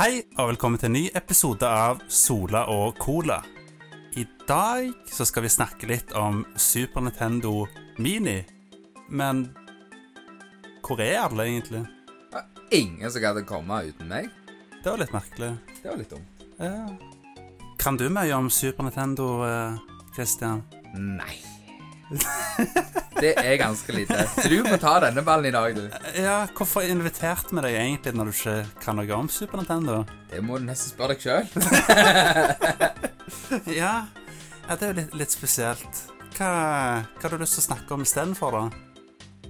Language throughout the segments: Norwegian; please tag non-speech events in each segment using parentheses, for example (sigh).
Hei, og velkommen til en ny episode av Sola og Cola. I dag så skal vi snakke litt om Super Nintendo Mini. Men hvor er alle, egentlig? Ingen som gadd å komme uten meg. Det var litt merkelig. Det var litt dumt. Ja. Kan du mye om Super Nintendo, eh, Christian? Nei. Det er ganske lite. Så du må ta denne ballen i dag, du. Ja, hvorfor inviterte vi deg egentlig når du ikke kan noe om Super Nintendo? Det må du nesten spørre deg sjøl. (laughs) Ja, ja det er jo litt, litt spesielt. Hva, hva har du lyst til å snakke om istedenfor, da?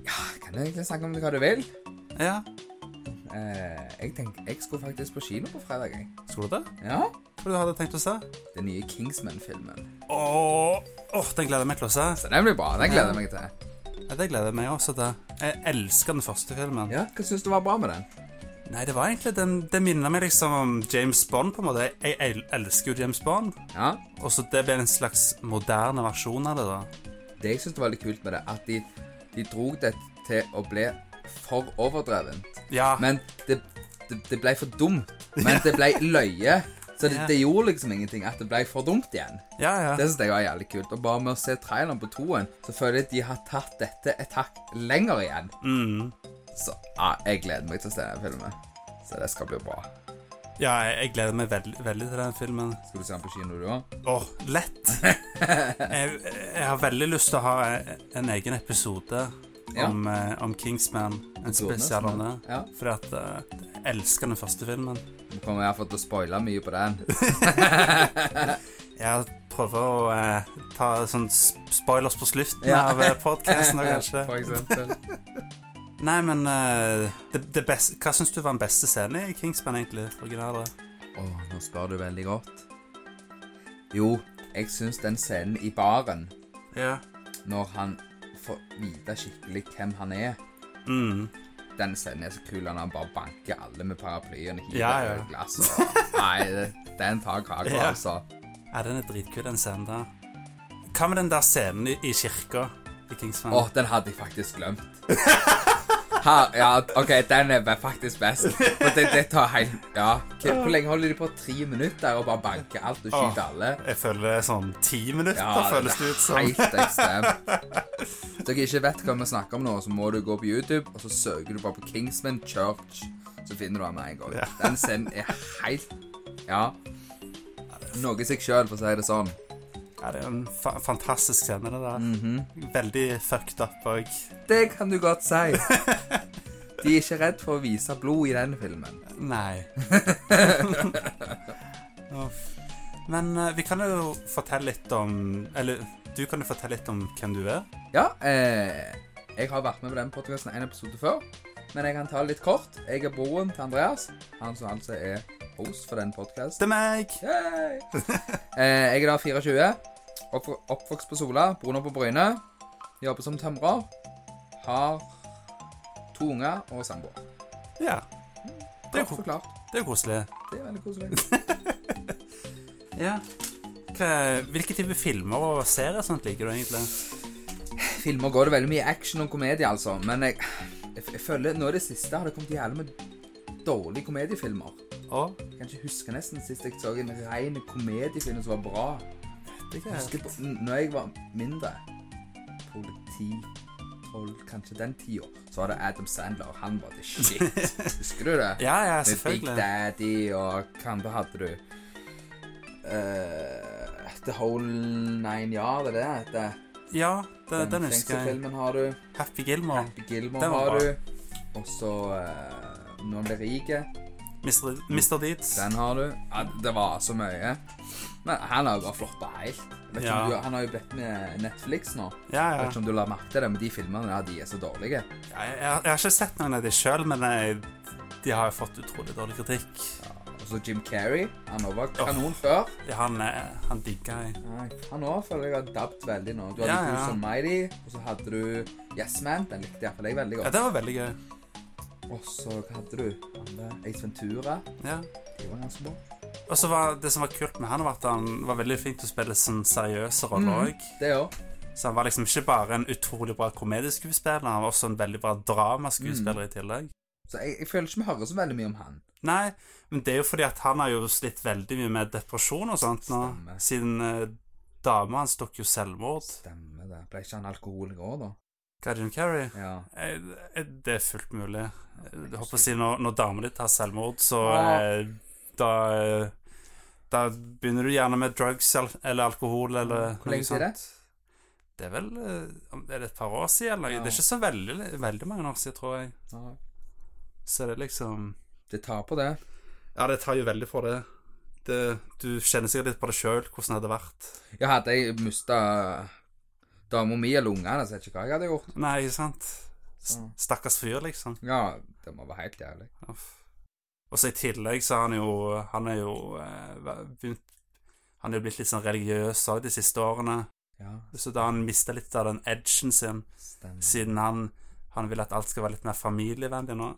Ja, kan du egentlig snakke om hva du vil? Ja, Eh, jeg tenker, jeg skulle faktisk på kino på fredag, jeg. skulle du det? Ja? Hva du hadde tenkt å se? Den nye Kingsman-filmen. Åh, åh, den gleder jeg meg til å se. Så den blir bra. Den gleder jeg meg til. Ja, det gleder jeg meg også til. Jeg elsker den første filmen. Ja, Hva syns du var bra med den? Nei, det var egentlig den Det minner meg liksom om James Bond, på en måte. Jeg, jeg elsker jo James Bond. Ja, Og så det ble en slags moderne versjon av det, da. Det jeg syns var litt kult med det, at de, de dro det til å bli for overdrevent. Ja. Men det, det, det ble for dumt. Men det ble løye. Så det, det gjorde liksom ingenting at det ble for dumt igjen. ja, ja. Det synes jeg var jævlig kult. Og bare med å se traileren på toen, så føler jeg at de har tatt dette et hakk lenger igjen. Mm. Så ja, jeg gleder meg til å se den filmen. Så det skal bli bra. ja jeg, jeg gleder meg veldig, veldig til den filmen. Skal du se den på kino, du òg? Åh, lett. (laughs) jeg, jeg har veldig lyst til å ha en egen episode. Om, eh, om Kingsman. En spesial om det. Ja. Fordi at eh, jeg elsker den første filmen. Du kommer iallfall til å spoile mye på den. (laughs) Jeg prøver å eh, ta sånn spoilers på slutten Ja. av podkasten, (laughs) kanskje. For eksempel. (laughs) Nei, men uh, det, det beste, Hva syns du var den beste scenen i Kingsman, egentlig? Originale? Å, nå spør du veldig godt. Jo, jeg syns den scenen i baren, Ja. når han får vite skikkelig hvem han er Mm. Den scenen er så kul når han bare banker alle med paraplyene, hiver Ja, ja. glass. Og, nei, den tar kaka, Ja. altså. ja, den er dritkul, den scenen der. Hva med den der scenen i, i kirka i Kingsman? Å, den hadde jeg faktisk glemt. (laughs) Her, ja, OK, den er faktisk best. For det, det tar helt Ja. Hvor hvor lenge holder de på? Tre minutter og bare banker alt og skyter alle? Jeg føler det er sånn ti minutter, Ja, føles det ut som. Helt ekstremt. Hvis (laughs) dere ikke vet hva vi snakker om nå, så må du gå på YouTube, og så søker du bare på Kingsman Church. Så finner du den med en gang. Ja. Den scenen er helt Ja. Noe i seg sjøl, for å si det sånn. Ja, det er en fa fantastisk scene, det der. Mhm. Veldig fucked up òg. Det kan du godt si. De er ikke redd for å vise blod i den filmen. Nei. (laughs) Men uh, vi kan jo fortelle litt om Eller du kan jo fortelle litt om hvem du er. Ja, eh, jeg har vært med på den podkasten en episode før. Men jeg kan ta det litt kort. Jeg er broren til Andreas. Han som altså er host for den podkasten. Det er meg! (laughs) Eh, jeg er da 24. Opp, oppvokst på Sola. Bor på Bryne. Jobber som tømrer. Har to unger og samboer. Ja. Det er, jo, det er koselig. Det er veldig koselig. (laughs) Ja. Hva, hvilke type filmer og serier sånt liker du egentlig? Filmer går det veldig mye action og komedie, altså. Men jeg, jeg, jeg føler nå i det siste har det kommet jævlig med dårlige komediefilmer. Og Jeg kan ikke huske nesten sist jeg så en ren komediefilm som var bra. det Jeg husker på, når jeg var mindre, politi, tolv, kanskje den tida, så var det Adam Sandler. Han var the shit. (laughs) Husker du det? Ja, ja, Med Big. Daddy og hva da hadde du? Uh, The Whole Nine Yard, er det det? Ja, det, den husker jeg. Filmen har du. Happy Gilmore. Happy Gilmore Den har bra. du. Og så uh, Når han blir rik. Mr. Mr. Deeds. Den har du. Ja, det var så mye. Men han har jo bare floppa helt. Ja. du, han har jo blitt med Netflix nå. Ja, Jeg ja. vet ikke om du la merke til det, men de filmene ja, de er så dårlige. Ja, Jeg, jeg, har ikke sett noen av de sjøl, men jeg, de har jo fått utrolig dårlig kritikk. Og så Jim Carrey. Han var kanon før. Ja, han, han digger jeg. Han òg føler jeg har dabbet veldig nå. Du hadde Ja, ja, ja. ja. Mighty, og så hadde du Yes Man. Den likte iallfall jeg veldig godt. Ja, det var veldig gøy. Og så hadde du? Ace Ventura. Ja. De var ganske bra. Og så var det som var kult med han, var at han var veldig flink til å spille sånn seriøse roller òg. Det òg. Så han var liksom ikke bare en utrolig bra komedieskuespiller, han var også en veldig bra dramaskuespiller Mm. i tillegg. Så jeg, jeg føler ikke vi hører så veldig mye om han. Nei, men det er jo fordi at han har jo slitt veldig mye med depresjon og sånt nå. Stemmer. Siden eh, dama hans tok jo selvmord. Stemmer det. Ble ikke han alkoholiker òg, da? Guardian Carrie? Ja. Eh, eh, Det er fullt mulig. Jeg håper å si når, når damen din tar selvmord, så Ja. eh, da eh, Da begynner du gjerne med drugs eller alkohol eller Hvor lenge siden er det? Det er vel eh, Er det et par år siden? Eller? Ja. Det er ikke så veldig, veldig mange år siden, tror jeg. ja. Så det er liksom Det tar på det. Ja, det tar jo veldig for det. det du kjenner sikkert litt på det sjøl, hvordan det hadde vært. Ja, hadde jeg mista dama mi eller ungene, så vet ikke hva jeg hadde gjort. Nei, sant? S-. Stakkars fyr, liksom. Ja, det må være helt jævlig. Uff. Og så i tillegg så er han jo Han er jo eh, begynt Han er jo blitt litt sånn religiøs òg de siste årene. Ja, Så da har han mista litt av den edgen sin, stemmer. siden han Han vil at alt skal være litt mer familievennlig nå.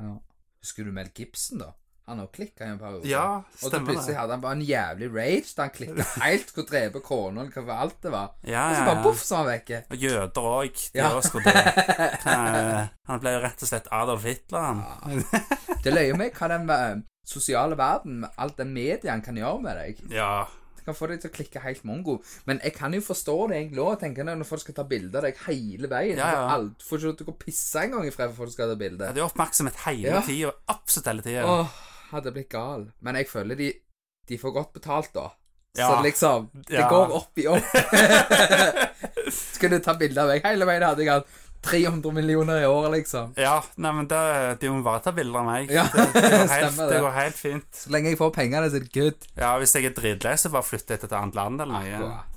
Ja. Husker du Mel Gibson, da? Han òg klikka i en periode. Ja, Og så plutselig hadde han bare en jævlig rage da han klikka (laughs) helt skulle drepe kona, hva alt det var. Ja, Og så ja, bare ja. poff, så var han vekke. Og jøder òg. De Ja. også skulle dø. (laughs) Eh, Han ble jo rett og slett Adolf Hitler, han. Det løyer meg hva den eh, sosiale verden, alt den medien kan gjøre med deg. Ja. Det kan få deg til å klikke helt mongo. Men jeg kan jo forstå det egentlig òg. Tenker jeg, når folk skal ta bilde av deg hele veien. Ja, ja. Du får ikke lov til å gå og pisse engang i fred for folk skal ta bilde. Det er oppmerksomhet hele Ja. tida, absolutt hele tida. Hadde blitt gal. Men jeg føler de, de får godt betalt, da. Ja. Så liksom Det Ja. går opp i opp. (laughs) Skulle ta bilde av meg hele veien, hadde jeg hatt 300 millioner i året, liksom. Ja, nei, men det, de må bare ta bilder av meg. Ja, det, det, går helt, det går helt fint. Så lenge jeg får pengene, så er det good. Ja, Hvis jeg er dritlei, så bare flytter jeg til et annet land eller noe. Akkurat.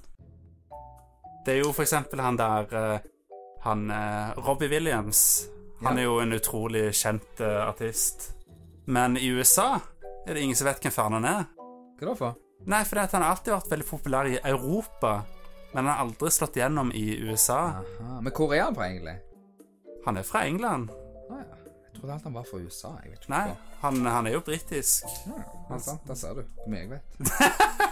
Det er jo for eksempel han der eh, Han eh, Robbie Williams. Han er jo en utrolig kjent eh, artist. Men i USA er det ingen som vet hvem faren han er. Hva da for? Nei, fordi at han har alltid vært veldig populær i Europa, men han har aldri slått igjennom i USA. Aha. Men hvor er han fra, egentlig? Han er fra England. Ah, ja. Jeg trodde alt han var fra USA. Jeg vet ikke Nei, han, han er jo britisk. Ja, ja, sant. Der ser du hvor mye jeg vet. (laughs)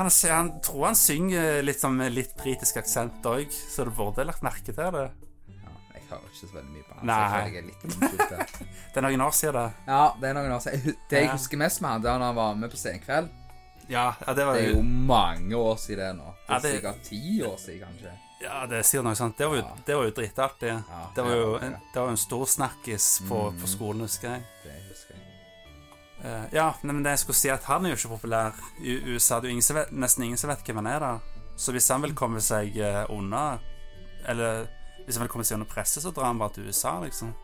Han, han tror han synger litt som, med litt britisk aksent òg, så du burde lagt merke til det. Ja, hører ikke så veldig mye på han. Så jeg føler jeg er litt. (laughs) Det er noen år siden, det. Ja, det er noen år siden. Det jeg husker mest med han, det er når han var med på Senkveld. Ja, ja det var Det er jo mange år siden det nå. Det Ja, er det- sikkert ti år siden, kanskje. Ja, det sier noe sånt. Det var jo, Ja. det var jo dritartig. Ja, det var jo en, det var en stor snakkis på, Mm. på skolen, husker jeg. Det husker jeg. Uh, ja, men det jeg skulle si at han er jo ikke populær i USA. Det er jo nesten ingen som vet hvem han er, da. Så hvis han vil komme seg uh, unna Eller hvis han vil komme seg under presset, så drar han bare til USA, liksom.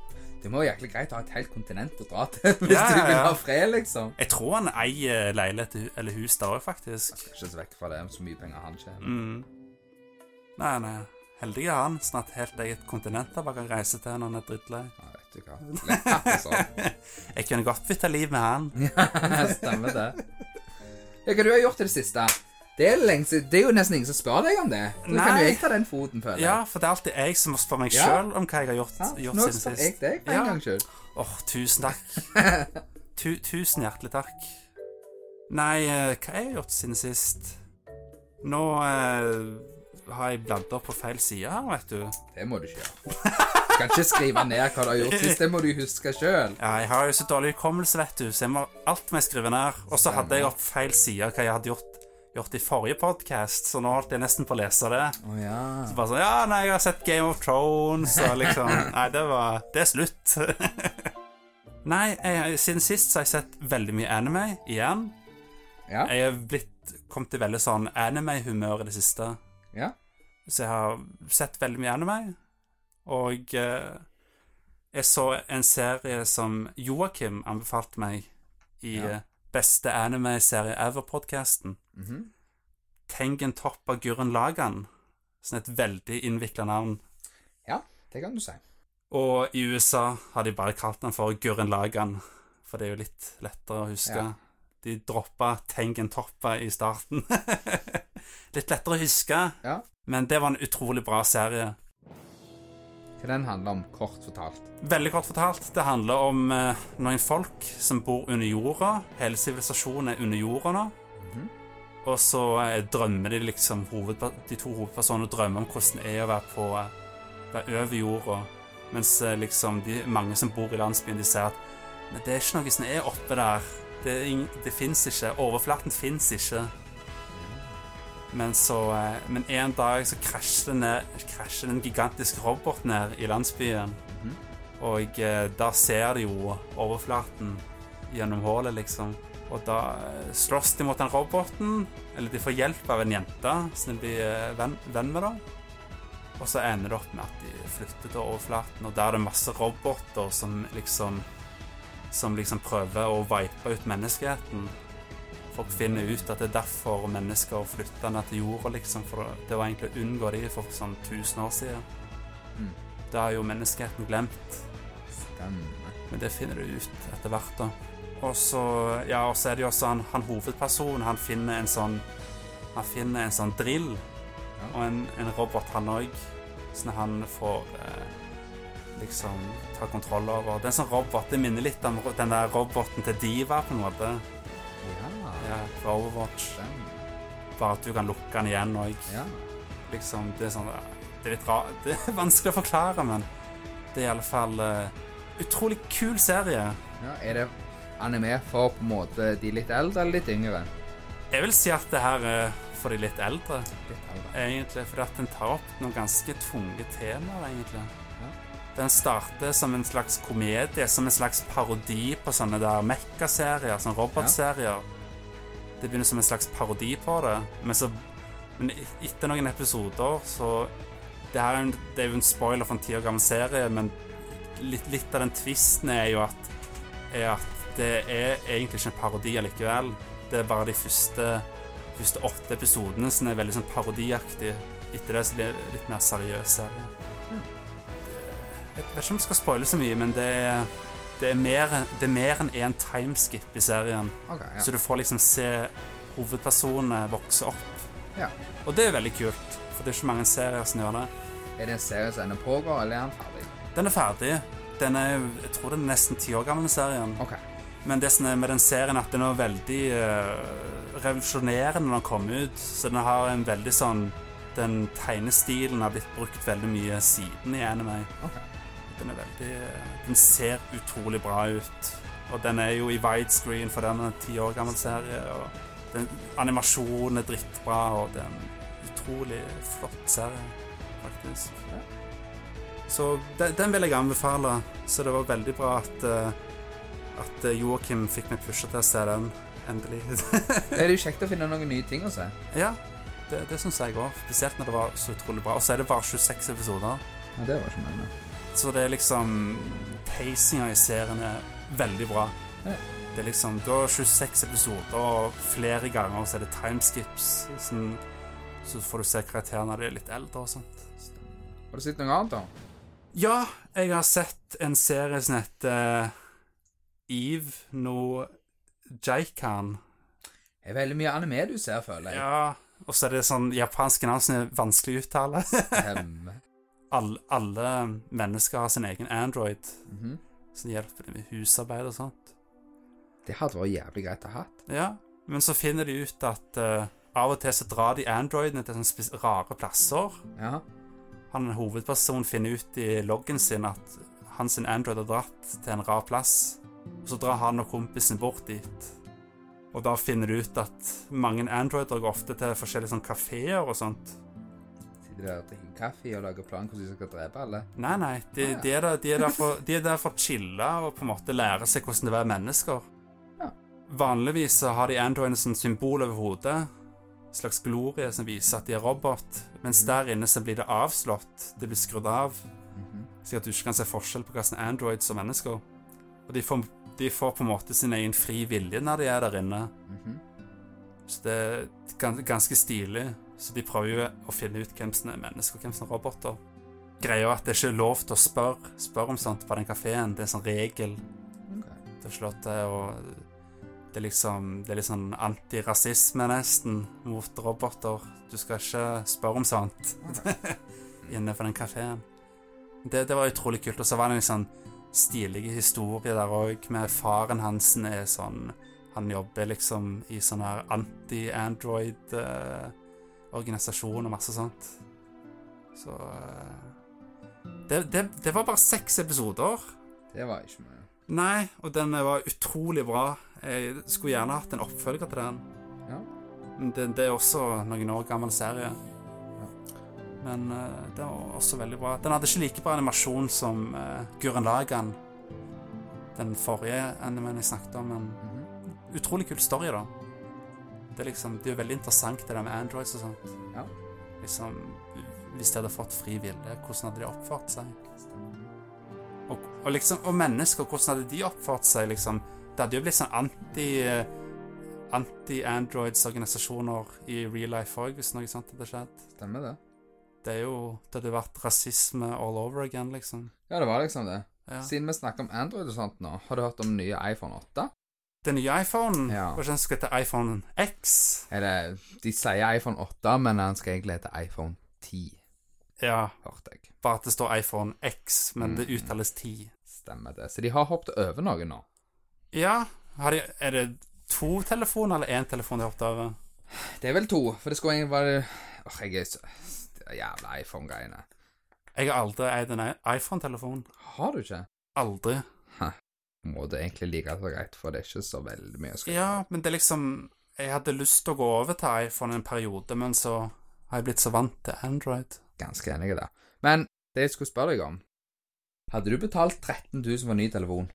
Det må jo jæklig greit å ha et helt kontinent å dra til (laughs) hvis Ja, du vil ha fred, liksom. Jeg tror han eier leilighet eller hus der òg, faktisk. Skal ikke se vekk fra det, så mye penger han tjener. Mm. Nei, nei. Heldig er han. Snart helt eget kontinent der bare kan reise til når han er drittlei. Ja, vet du hva. (laughs) Lett altså. Jeg kunne godt bytta liv med han. (laughs) ja, Stemmer det. Ja, hva du har gjort i det siste? Det er, lengst, det er jo nesten ingen som spør deg om det. Så kan jo jeg ta den foten, føler jeg. Ja, for det er alltid jeg som må spørre meg Ja. sjøl om hva jeg har gjort, Ja, gjort Nå spør jeg deg for en Ja. gang skyld. Åh, tusen takk. (laughs) Tu, tusen hjertelig takk. Nei, eh, hva har jeg gjort siden sist? Nå eh, har jeg bladd opp på feil side her, vet du. Det må du ikke gjøre. Du kan ikke skrive ned hva du har gjort sist. Det må du huske sjøl. Ja, jeg har jo så dårlig hukommelse, vet du, så jeg må, alt må jeg skrive ned. Og så hadde jeg opp feil side hva jeg hadde gjort, gjort i forrige podkast, så nå holdt jeg nesten på å lese det. Oh, ja. Så bare sånn Ja, nei, jeg har sett Game of Thrones, og liksom (laughs) Nei, det var Det er slutt. (laughs) nei, jeg, siden sist så har jeg sett veldig mye anime igjen. Ja. Jeg er blitt kommet til veldig sånn anime-humør i det siste. ja. Så jeg har sett veldig mye anime. Og eh, jeg så en serie som Joakim anbefalte meg i Ja. Beste anime-serie ever-podkasten. Mhm. Tengen Toppa Gurren Lagan. Sånn et veldig innvikla navn. ja, det kan du si. Og i USA har de bare kalt den for Gurren Lagan, for det er jo litt lettere å huske. Ja. De droppa Tengen Toppa i starten. (laughs) litt lettere å huske, Ja. men det var en utrolig bra serie. Hva den handler om, kort fortalt. Veldig kort fortalt, det handler om eh, noen folk som bor under jorda. Hele sivilisasjonen er under jorda nå. Mhm. Og så eh, drømmer de liksom De to hovedpersonene drømmer om hvordan det er å være på være over jorda. Mens eh, liksom de mange som bor i landsbyen, de ser at Men det er ikke noe som er oppe der. Det, det fins ikke. Overflaten fins ikke. Men så eh, Men en dag så krasjer ned krasjer en gigantisk robot ned i landsbyen. Og eh, da ser de jo overflaten gjennom hullet, liksom. Og da eh, slåss de mot den roboten. Eller de får hjelp av en jente som de blir venn, venn med, da. Og så ender det opp med at de flytter til overflaten, og der er det masse roboter som liksom Som liksom prøver å vipe ut menneskeheten. Folk finner ut at det er derfor mennesker flytta ned til jorda, liksom. For det var egentlig å unngå de for sånn 1000 år siden. Mm. Det har jo menneskeheten glemt. Stemmer. Men det finner du ut etter hvert, da. Og så, ja, og så er det jo også han, han hovedpersonen. Han finner en sånn Han finner en sånn drill. Ja. Og en, en robot, han òg. Sånn at han får eh, liksom ta kontroll over. Det er en sånn robot. Det minner litt om den der roboten til Diva, på en måte. Ja. Ja, fra Overwatch. Den. Bare at du kan lukke den igjen òg. Ja. Liksom, det er sånn Det er litt rart. Det er (laughs) vanskelig å forklare, men det er i alle fall uh, utrolig kul serie. ja. Er det anime for på en måte de litt eldre eller litt yngre? Jeg vil si at det her er for de litt eldre, Litt eldre. egentlig. Fordi at den tar opp noen ganske tunge temaer, egentlig. Ja. Den starter som en slags komedie, som en slags parodi på sånne der mekkaserier, sånn robotserier. robotserier. Det begynner som en slags parodi på det, men så Men etter noen episoder, så Det er, en, det er jo en spoiler for en ti år gammel serie, men litt, litt av den tvisten er jo at er at det er egentlig ikke en parodi allikevel. Det er bare de første, første åtte episodene som er veldig sånn parodiaktige. Etter det så blir det litt mer seriøs serie. Jeg vet ikke om jeg skal spoile så mye, men det er, det er mer, det er mer enn én timeskip i serien. Okay, ja. Så du får liksom se hovedpersonene vokse opp. ja. Og det er veldig kult, for det er ikke mange serier som gjør det. Er det en serie som ennå pågår, eller er den ferdig? Den er ferdig. Den er, jeg tror den er nesten ti år gammel, serien. Ok. Men det som er med den serien, at den er veldig uh, revolusjonerende når den kom ut. Så den har en veldig sånn Den tegnestilen har blitt brukt veldig mye siden i anime. ok. Den veldig Den ser utrolig bra ut. Og den er jo i widescreen, for den er en ti år gammel serie. Og den, animasjonen er drittbra, og det er en utrolig flott serie, faktisk. Så den, den vil jeg anbefale. Så det var veldig bra at eh, at eh, Joakim fikk meg pusha til å se den, endelig. (laughs) Det er jo kjekt å finne noen nye ting å se. ja, det, det syns jeg òg. Spesielt når det var så utrolig bra. Og så er det bare 26 episoder. Ja, det var ikke mange. Så det er liksom Pacinga i serien er veldig bra. Ja. Det er liksom Du har 26 episoder, og flere ganger så er det timeskips. Sånn, så får du se karakterene de er litt eldre og sånt. Har du sett noe annet, da? Ja, jeg har sett en serie som heter Eve no Jaikan. Det er veldig mye anime du ser, føler jeg. Ja, og så er det sånn japanske navn som er vanskelig å uttale. Hem. alle, mennesker har sin egen Android Mhm. som hjelper dem med husarbeid og sånt. Det hadde vært jævlig greit å ha. Ja, men så finner de ut at uh, av og til så drar de Androidene til sånne rare plasser. Ja. Han hovedpersonen finner ut i loggen sin at hans Android har dratt til en rar plass. Og så drar han og kompisen bort dit. Og da finner du ut at mange Androider går ofte til forskjellige sånn kafeer og sånt. Sitter der og kaffe og lager plan hvordan de skal drepe alle. Nei, nei, de, de, er, der, de, er, der for, de er der for å chille og på en måte lære seg hvordan det er å være mennesker. Ja. Vanligvis har de androidene som symbol over hodet. En slags glorie som viser at de er robot. Mens der inne så blir det avslått. Det blir skrudd av. Mhm. Slik at du ikke kan se forskjell på hva som er androids og mennesker. Og de får, de får på en måte sin egen fri vilje når de er der inne. Mhm. Så det er ganske stilig. Så de prøver jo å finne ut hvem som er mennesker og hvem som er roboter. Greia er at det er ikke lov til å spørre, spør om sånt på den kafeen. Det er en sånn regel Okay. Det er slått det, Og det er liksom Det er litt sånn antirasisme, nesten, mot roboter. Du skal ikke spørre om sånt (laughs) inne på den kafeen. Det, det var utrolig kult. Og så var det en sånn stilig historie der òg, med faren hans er sånn Han jobber liksom i sånn her anti-Android-organisasjon og masse sånt. Så eh, det, det, det var bare seks episoder. Det var ikke mye. Nei, og den var utrolig bra. Jeg skulle gjerne hatt en oppfølger til den. Ja. Men det, det er også noen år gammel serie. Men uh, det var også veldig bra. Den hadde ikke like bra animasjon som uh, Gurren Lagan, den forrige animen jeg snakket om. Men Mhm. utrolig kul story, da. Det er liksom, det er jo veldig interessant, det der med androids og sånt. Ja. Liksom, Hvis de hadde fått fri vilje, hvordan hadde de oppført seg? Og, og liksom, og mennesker, hvordan hadde de oppført seg, liksom? Det hadde jo blitt sånn anti... Anti-androids-organisasjoner i real life òg, hvis noe sånt hadde skjedd. Stemmer det. Det er jo Det hadde vært rasisme all over again, liksom. Ja, det var liksom det. Ja. Siden vi snakker om Android og sånt nå, har du hørt om nye iPhone 8? Den nye iPhonen Ja. Kanskje den skal hete iPhone X? Eller, de sier iPhone 8, men den skal egentlig hete iPhone 10, Ja, hørte jeg. bare at det står iPhone X, men det Mm. uttales 10. Stemmer det. Så de har hoppet over noe nå. Ja, har de, er det to telefoner eller én telefon de har hoppet over? Det er vel to, for det skulle egentlig være Åh, jeg er så det Jævla iPhone-greiene. Jeg har aldri eid en iPhone-telefon. Har du ikke? Aldri. Det egentlig like så greit, for det er ikke så veldig mye å skrive. Ja, men det er liksom Jeg hadde lyst til å gå over til iPhone en periode, men så har jeg blitt så vant til Android. Ganske enig i det. Men det jeg skulle spørre deg om Hadde du betalt 13 000 for en ny telefon?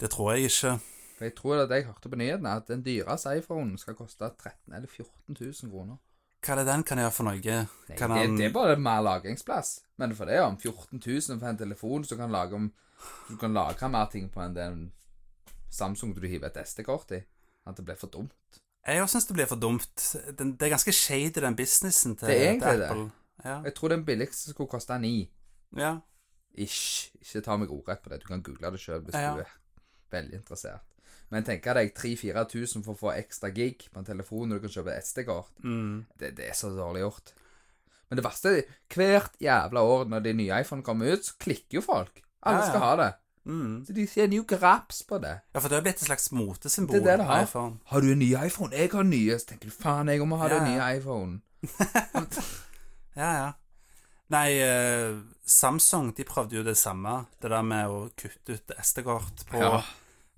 Det tror jeg ikke. For jeg tror at jeg hørte på nyhetene at den dyreste iPhonen skal koste 13 eller 14 000 kroner. Hva er det den kan gjøre for noe? Nei, det, det er bare mer lagringsplass. Men for det om 14 000 for en telefon som kan lage om Du kan lagre mer ting på enn den Samsung du hiver et SD-kort i. At det blir for dumt. Jeg òg syns det blir for dumt. Den, det er ganske shady, den businessen til, Det er til egentlig det. Ja. Jeg tror den billigste skulle koste ni. ja. Ish. Ikke ta meg ordrett på det. Du kan google det sjøl hvis Ja. du er veldig interessert. Men tenker deg 3000-4000 for å få ekstra gig på en telefon når du kan kjøpe SD-kort. Mm. Det, det er så dårlig gjort. Men det verste er hvert jævla år når de nye iPhone kommer ut, så klikker jo folk. Alle skal ha det. Mm. Så de tjener jo graps på det. Ja, for det er blitt et slags motesymbol. Det er det det har. iPhone. Har du en ny iPhone? Jeg har en ny. Så tenker du faen, jeg må ha Ja, den nye iPhone. (laughs) Ja, ja. Nei, eh, Samsung de prøvde jo det samme. Det der med å kutte ut SD-kort på, Ja.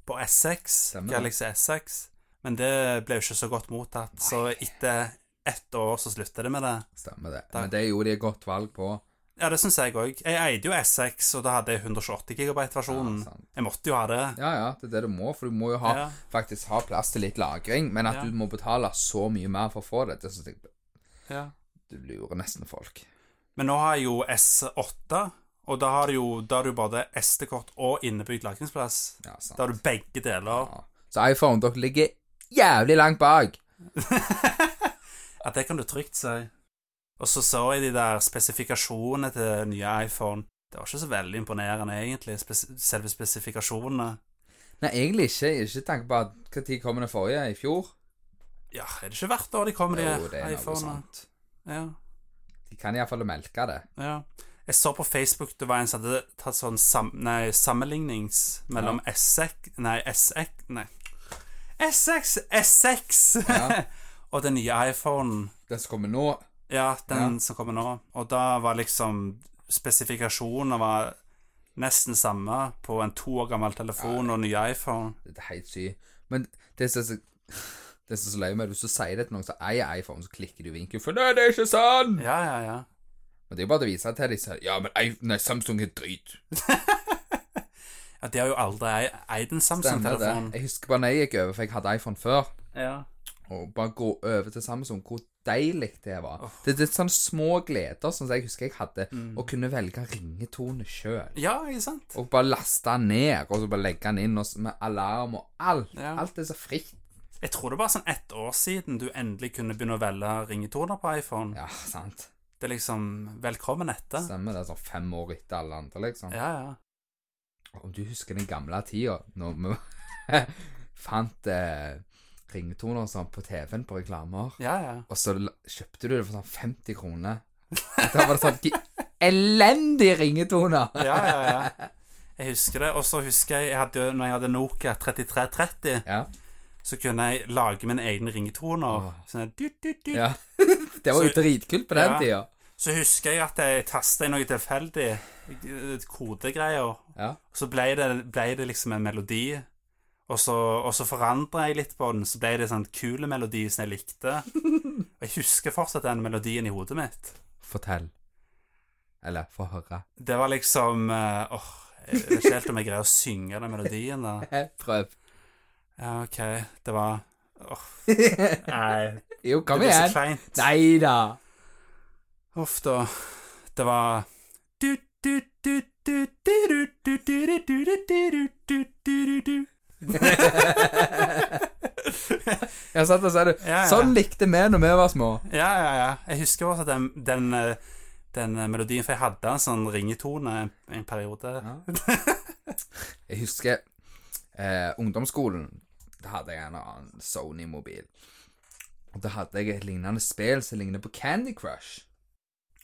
på S6, Stemmer. Galaxy S6. Men det ble jo ikke så godt mottatt. Så etter ett år så slutta de med det. Stemmer det. Da- Men det gjorde de et godt valg på. Ja, det syns jeg òg. Jeg eide jo S6, og da hadde jeg 128 GB-versjonen. Ja, jeg måtte jo ha det. Ja, ja, det er det du må, for du må jo ha, Ja. faktisk ha plass til litt lagring. Men at du må betale så mye mer for å få det, det syns jeg Ja. du lurer nesten folk. Men nå har jeg jo S8, og da har du jo da har du både SD-kort og innebygd lagringsplass. Ja, sant. Da har du begge deler. Så iPhone, dere ligger jævlig langt bak. (laughs) ja, det kan du trygt si. Og så så jeg de der spesifikasjonene til den nye iPhone. Det var ikke så veldig imponerende, egentlig, spes selve spesifikasjonene. Nei, egentlig ikke. Ikke tanke på at når kom den forrige? I fjor? Ja, er det ikke hvert år de kommer, de iPhonene? Ja, De kan iallfall melke det. ja. Jeg så på Facebook det var en som hadde tatt sånn sam nei, sammenlignings mellom ja. SX Nei, S6 Nei. S6! S6! Ja. (laughs) og den nye iPhonen. Den som kommer nå Ja, den Ja. som kommer nå. Og da var liksom Spesifikasjonene var nesten samme på en to år gammel telefon og ny iPhone. Det er helt sykt. Men det som er så det så løye med hvis du sier det til noen som eier iPhone, så klikker du i vinkel. For nei, det er ikke sånn! Ja, ja, ja. Men det er jo bare å vise til dem. Ja, men I- nei, Samsung er drit. (laughs) ja de har jo aldri eid en. Samsung-telefon. Jeg husker bare når jeg gikk over, for jeg hadde iPhone før, Ja. og bare gå over til Samsung, hvor deilig det var. Det, det er sånne små gleder som jeg husker jeg hadde, Mm. å kunne velge ringetone sjøl. ja, ikke sant? Og bare laste den ned, og så bare legge den inn og, med alarm og alt. Ja. Alt er så fritt. Jeg tror det var sånn ett år siden du endelig kunne begynne å velge ringetoner på iPhone. Ja, sant. Det er liksom velkommen etter. Stemmer det. Sånn fem år etter alle andre, liksom. Ja, ja. Om du husker den gamle tida, når vi (laughs) fant eh, ringetoner og sånn på TV-en på reklamer, Ja, ja. og så kjøpte du det for sånn 50 kroner. Da var det sånn elendige ringetoner. Ja, ja, ja. Jeg husker det. Og så husker jeg, jeg hadde, når jeg hadde Nokia 3330, Ja. så kunne jeg lage mine egne ringetoner. Sånn du, du, du. ja. (laughs) Det var jo dritkult på den Ja. tida. så husker jeg at jeg tasta inn noe tilfeldig, kodegreier. Ja. Så ble det, ble det liksom en melodi. Og så, og så forandra jeg litt på den, så ble det en sånn kul melodi som jeg likte. Og jeg husker fortsatt den melodien i hodet mitt. Fortell. Eller få høre. Det var liksom eh, Åh, jeg vet ikke helt om jeg greier å synge den melodien. da Prøv. Ja, OK. Det var Åh. Nei, Jo, det kom blir så igjen. kleint. Nei da. Uff, da. Det var du, du, du, du, du, du, du, du, du, du, du, du, du. (laughs) Jeg satt og sa det. Ja, ja. Sånn likte vi når vi var små. Ja, ja, ja. Jeg husker også den, den, eh, den eh, melodien, for jeg hadde en sånn ringetone en, en periode. (laughs) Jeg husker eh, ungdomsskolen. Da hadde jeg en annen Sony-mobil. Og da hadde jeg et lignende spill som ligner på Candy Crush.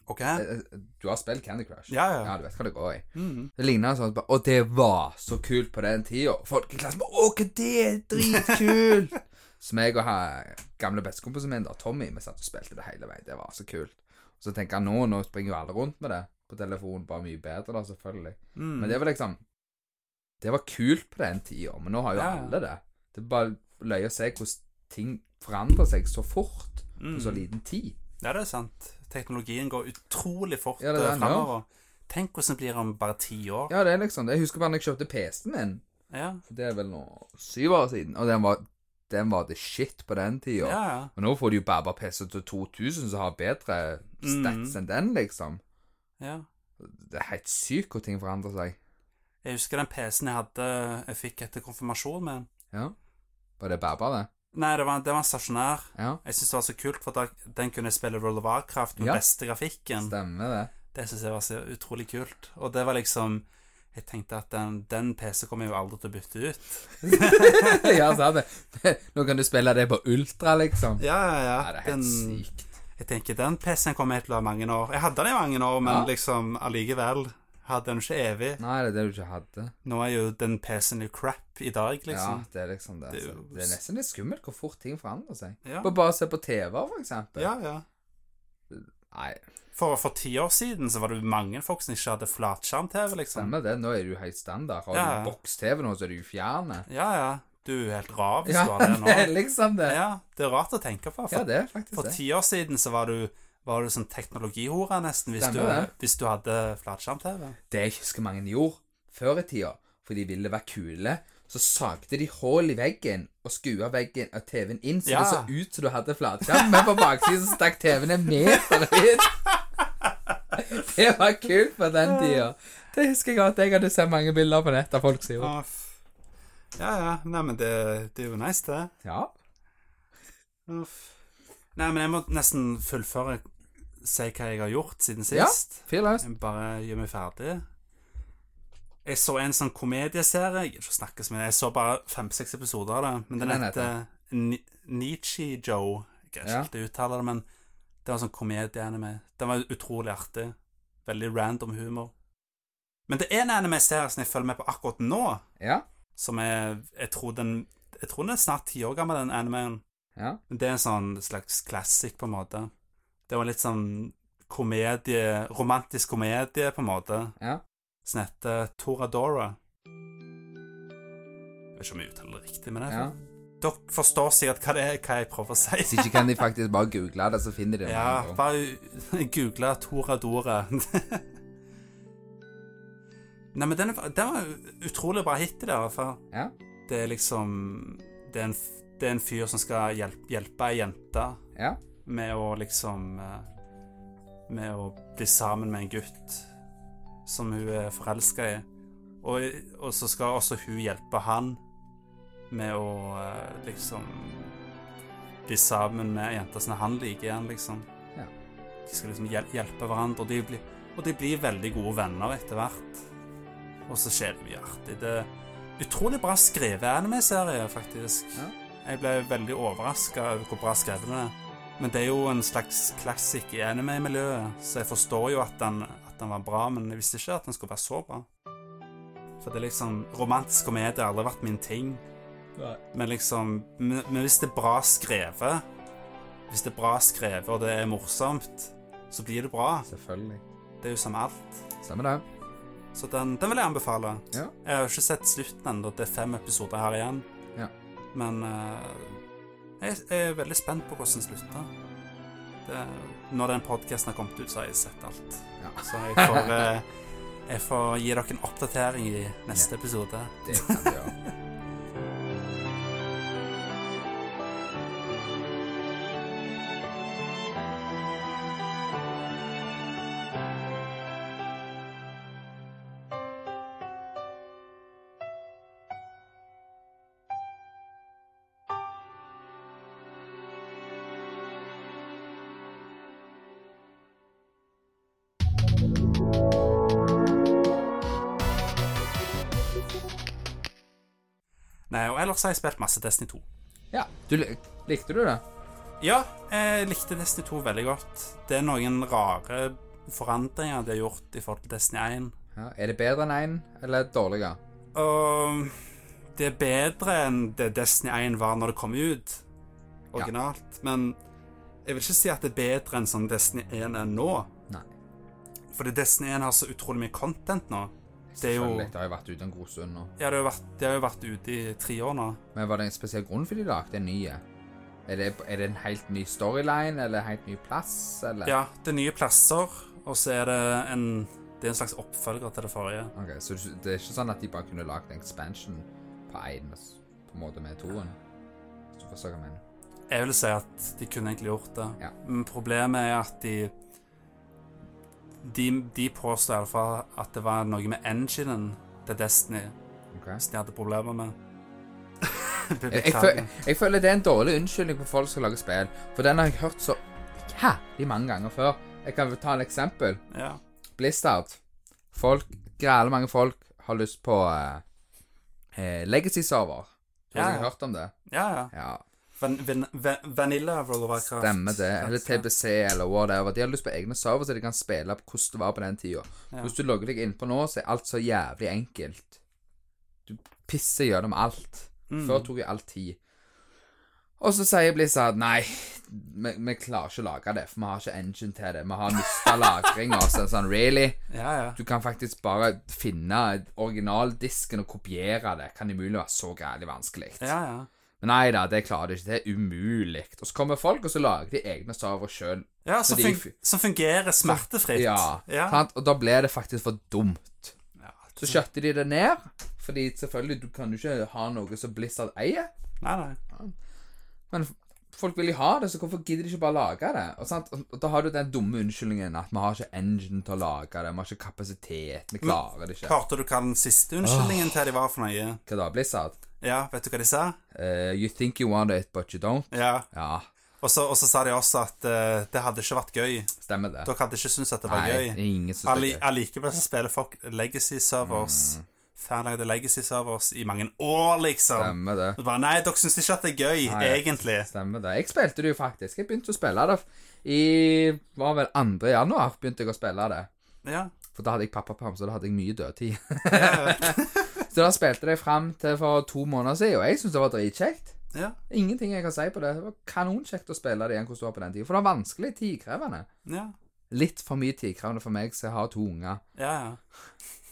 Ok. Eh, eh, Du har spilt Candy Crush? Ja, ja. Ja, du vet hva det går i. Mhm. Det ligner sånn, og det var så kult på den tida. Folk i klassen bare 'Å, hva det er dritkult!' (laughs) så meg og her, gamle bestekompisen min, da, Tommy, vi satt og spilte det hele veien. Det var så kult. Så tenker jeg nå, nå springer jo alle rundt med det på telefonen, bare mye bedre, da, selvfølgelig. Mm. Men det var liksom Det var kult på den tida, men nå har jo Ja. alle det. Det er bare løye å se hvordan ting forandrer seg så fort på så Mm. liten tid. Ja, det er sant. Teknologien går utrolig fort Ja, eh, framover. Tenk hvordan det blir om bare ti år. Ja, det er liksom. Jeg husker bare når jeg kjøpte PC-en min. Ja, Det er vel nå syv år siden. Og den var, den var the shit på den tida. ja. ja. Og nå får du jo bare PC til 2000 som har bedre stats Mm. enn den, liksom. ja. Det er helt sykt hvor ting forandrer seg. Jeg husker den PC-en jeg hadde Jeg fikk etter konfirmasjon med. Ja. Var det baba, det? Nei, det var, det var stasjonær. Ja, Jeg syns det var så kult, for da, den kunne spille World of Warcraft med Ja. beste grafikken. stemmer det. Det syns jeg var så utrolig kult. Og det var liksom Jeg tenkte at den, den PC kommer jeg jo aldri til å bytte ut. (laughs) ja, sa det. (laughs) Nå kan du spille det på ultra, liksom. Ja, ja, ja. Nei, det er helt Den, sykt. jeg tenker den PC-en kommer jeg til å ha mange år. Jeg hadde den i mange år, men Ja. liksom allikevel hadde den ikke evig. Nei, det er det du ikke hadde. Nå er jo den PC-en jo crap i dag, liksom. Ja, det er liksom det. Det er jo- Det er nesten litt skummelt hvor fort ting forandrer seg. Ja, Bare å se på TV, for eksempel. ja. ja. Nei, For, for ti år siden så var det jo mange folk som ikke hadde flatskjerm-TV, liksom. stemmer det. Nå er det jo helt standard. Har Ja. du boks-TV nå, så er det jo fjerne. Ja, ja. Du er helt rar hvis Ja, du har det (laughs) det er liksom det. Ja, det er rart å tenke på. Ja, det er faktisk for det. ti år siden så var du, var du sånn teknologihore, nesten, hvis du, Stemmer det. hvis du hadde flatskjerm-TV. Det jeg husker mange gjorde før i tida, for de ville være kule, så sagde de hull i veggen og skua veggen av TV-en inn, så Ja. det så ut som du hadde flatskjerm, men på baksiden så stakk TV-en en meter ut. Det var kult på den tida. Det husker jeg godt. Jeg hadde sett mange bilder på nett av folk som gjorde. Ja, ja, ja. Nei, men det, det er jo nice, det. Ja. Uff. Nei, men jeg må nesten fullføre Si hva jeg har gjort siden sist. Ja. Jeg bare gjør meg ferdig. Jeg så en sånn komedieserie. Jeg ikke å snakke så mye. Jeg så bare fem-seks episoder av det. Men den den heter Ni- Nietzsche Joe. Jeg greier ikke helt å uttale det, men det var sånn komedieanime. Den var utrolig artig. Veldig random humor. Men det er en anime-serie som jeg følger med på akkurat nå, Ja. som er Jeg tror den Jeg tror den er snart ti år gammel, den animeen. Ja. Det er en sånn slags classic, på en måte. Det var litt sånn komedie Romantisk komedie, på en måte, Ja. som heter Toradora. Jeg vet ikke om jeg uttaler det riktig, men jeg, ja. dere forstår sikkert hva det er, hva jeg prøver å si. Hvis ikke kan de faktisk bare google det, så finner de det. Ja, med bare (laughs) google Toradora. (laughs) Nei, men den, den var utrolig bra hit i det, i hvert fall. Ja. Det er liksom Det er en, det er en fyr som skal hjelpe, hjelpe ei jente Ja. Med å liksom eh, Med å bli sammen med en gutt som hun er forelska i. Og, og så skal også hun hjelpe han med å eh, liksom Bli sammen med jenta som han liker igjen, liksom. Ja. De skal liksom hjelpe hverandre, og de, blir, og de blir veldig gode venner etter hvert. Og så skjer det mye artig. Det er utrolig bra skrevet anime-serie, faktisk. Ja. Jeg ble veldig overraska over hvor bra skrevet den er. Men det er jo en slags klassikk i anime-miljøet, så jeg forstår jo at den, at den var bra, men jeg visste ikke at den skulle være så bra. For det er liksom Romantisk komedie har aldri vært min ting. Men liksom Men men hvis det er bra skrevet Hvis det er bra skrevet, og det er morsomt, så blir det bra. Selvfølgelig. Det er jo som alt. Stemmer det. Så den, den vil jeg anbefale. Ja. Jeg har jo ikke sett slutten ennå. Det er fem episoder her igjen. Ja. Men eh, jeg, er veldig spent på hvordan den slutter. Det, når den podkasten har kommet ut, så har jeg sett alt. Ja. Så jeg får, (laughs) eh, jeg får gi dere en oppdatering i neste episode. Det kan du gjøre. (laughs) ellers har jeg spilt masse Destiny 2. Ja. Du, likte du det? Ja, jeg likte Destiny 2 veldig godt. Det er noen rare forandringer de har gjort i forhold til Destiny 1. Ja. Er det bedre enn 1, eller dårligere? Og det er bedre enn det Destiny 1 var når det kom ut, originalt. Men jeg vil ikke si at det er bedre enn sånn Destiny 1 er nå. Nei. Fordi Destiny 1 har så utrolig mye content nå. Det jo Det har jo vært ute en god stund nå. Ja, det har jo vært, det har jo vært ute i tre år nå. Men var det en spesiell grunn for de lagde en ny? Er det, er det en helt ny storyline, eller en helt ny plass, eller? Ja, det er nye plasser, og så er det en Det er en slags oppfølger til det forrige. Ok, Så det er ikke sånn at de bare kunne lagd en expansion på én, på en måte med toen? Hvis du forstår hva jeg mener? Jeg vil si at de kunne egentlig gjort det. Ja. Men problemet er at de De, de påstår i alle fall at det var noe med enginen til Destiny okay. som de hadde problemer med. (laughs) Jeg, jeg, føler, jeg føler det er en dårlig unnskyldning for folk som lager spill, for den har jeg hørt så jævlig mange ganger før. Jeg kan ta en eksempel. Ja. Blizzard. Folk, græle mange folk har lyst på eh, eh, Legacy-server. Du har Ja, har ja. hørt om det? ja, ja. Ja, Van, van, van, vanilla World of Warcraft. stemmer det. Eller TBC eller whatever. De har lyst på egne server, så de kan spille på hvordan det var på den tida. Ja. Hvis du logger deg innpå nå, så er alt så jævlig enkelt. Du pisser gjennom alt. Mm. Før tok jo all tid. Og så sier Blizzard nei, vi, vi klarer ikke å lage det, for vi har ikke engine til det. Vi har mista lagringa. Så, sånn, really? (laughs) Ja, ja. Du kan faktisk bare finne originaldisken og kopiere det. Kan umulig være så gærent vanskelig. Ja, ja. Men nei da, det klarer de ikke. Det er umulig. Og så kommer folk, og så lager de egne server sjøl. ja som, Så de- fun som fungerer smertefritt. Ja, ja. Og da ble det faktisk for dumt. ja. Så skjøtte de det ned. Fordi selvfølgelig, du kan jo ikke ha noe som Blizzard eier. Nei, nei. Men folk vil jo ha det, så hvorfor gidder de ikke bare lage det? Og, sant? og da har du den dumme unnskyldningen at vi har ikke engine til å lage det, vi har ikke kapasitet, vi klarer det ikke. Hørte du hva den siste unnskyldningen til de var for noe? Hva da, Blizzard? Ja, vet du hva de sa? Uh, you think you want it, but you don't? Ja. Ja, Og så, sa de også at uh, det hadde ikke vært gøy. stemmer det. Dere hadde ikke syntes at det var Nei, gøy. Ingen synes Alli, skal allikevel så spiller folk Legacy Servers. Mm. Fanlagde Legacy Servers i mange år, liksom. Stemmer det. Bare, Nei, dere syns ikke at det er gøy, Nei. egentlig. Stemmer det. Jeg spilte det jo faktisk. Jeg begynte å spille det i var vel 2. januar. begynte jeg å spille det. Ja. For da hadde jeg pappaperm, så da hadde jeg mye dødtid. (laughs) så da spilte de fram til for to måneder siden, og jeg syns det var dritkjekt. Ja. Ingenting jeg kan si på det. Det var kanonkjekt å spille det igjen hvordan det var på den tida. For det var vanskelig, tidkrevende. Ja. Litt for mye tidkrevende for meg som har to unger. Ja, ja.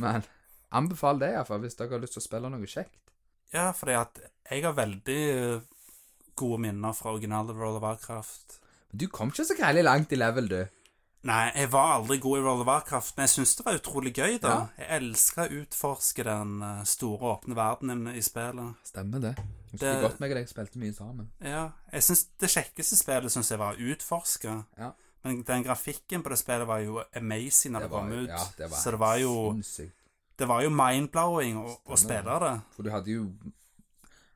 Men anbefal det iallfall hvis dere har lyst til å spille noe kjekt. ja, fordi at jeg har veldig eh, gode minner fra originale World of Warcraft. Men du kom ikke så gærent langt i level, du. Nei, jeg var aldri god i World of Warcraft, men jeg syns det var utrolig gøy, da. Ja. Jeg elska å utforske den eh, store, åpne verdenen i spillet. Stemmer det. Husker Det- godt meg og deg spilte mye sammen. Ja, jeg synes Det kjekkeste spillet syns jeg var å utforske. Ja. Men den grafikken på det spillet var jo amazing når det, Det kom ut. ja, det var Så det var jo Sinnssykt. Det var jo mind-blowing å, å spille det. For du hadde jo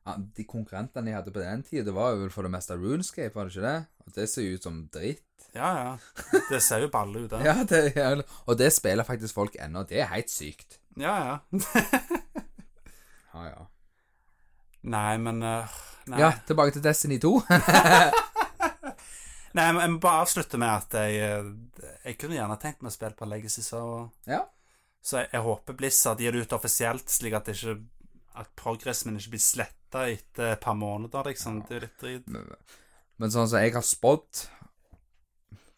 ja, De konkurrentene jeg hadde på den tida, det var jo for det meste Runescape, var det ikke det? Og det ser jo ut som dritt. Ja, ja. Det ser jo balle ut, det. (laughs) Ja, det, ja, Og det spiller faktisk folk ennå. Det er helt sykt. ja. ja. Ja, ja. Nei, men uh, nei. Ja, tilbake til Destiny 2. (laughs) nei, men jeg må bare avslutte med at jeg eh, Jeg kunne gjerne tenkt meg å spille på Legacy Server. ja. Så jeg, jeg håper Blizzard gir det ut offisielt, slik at ikke At progressen min ikke blir sletta etter et par måneder, liksom. Det er litt drit. Men sånn som jeg har spådd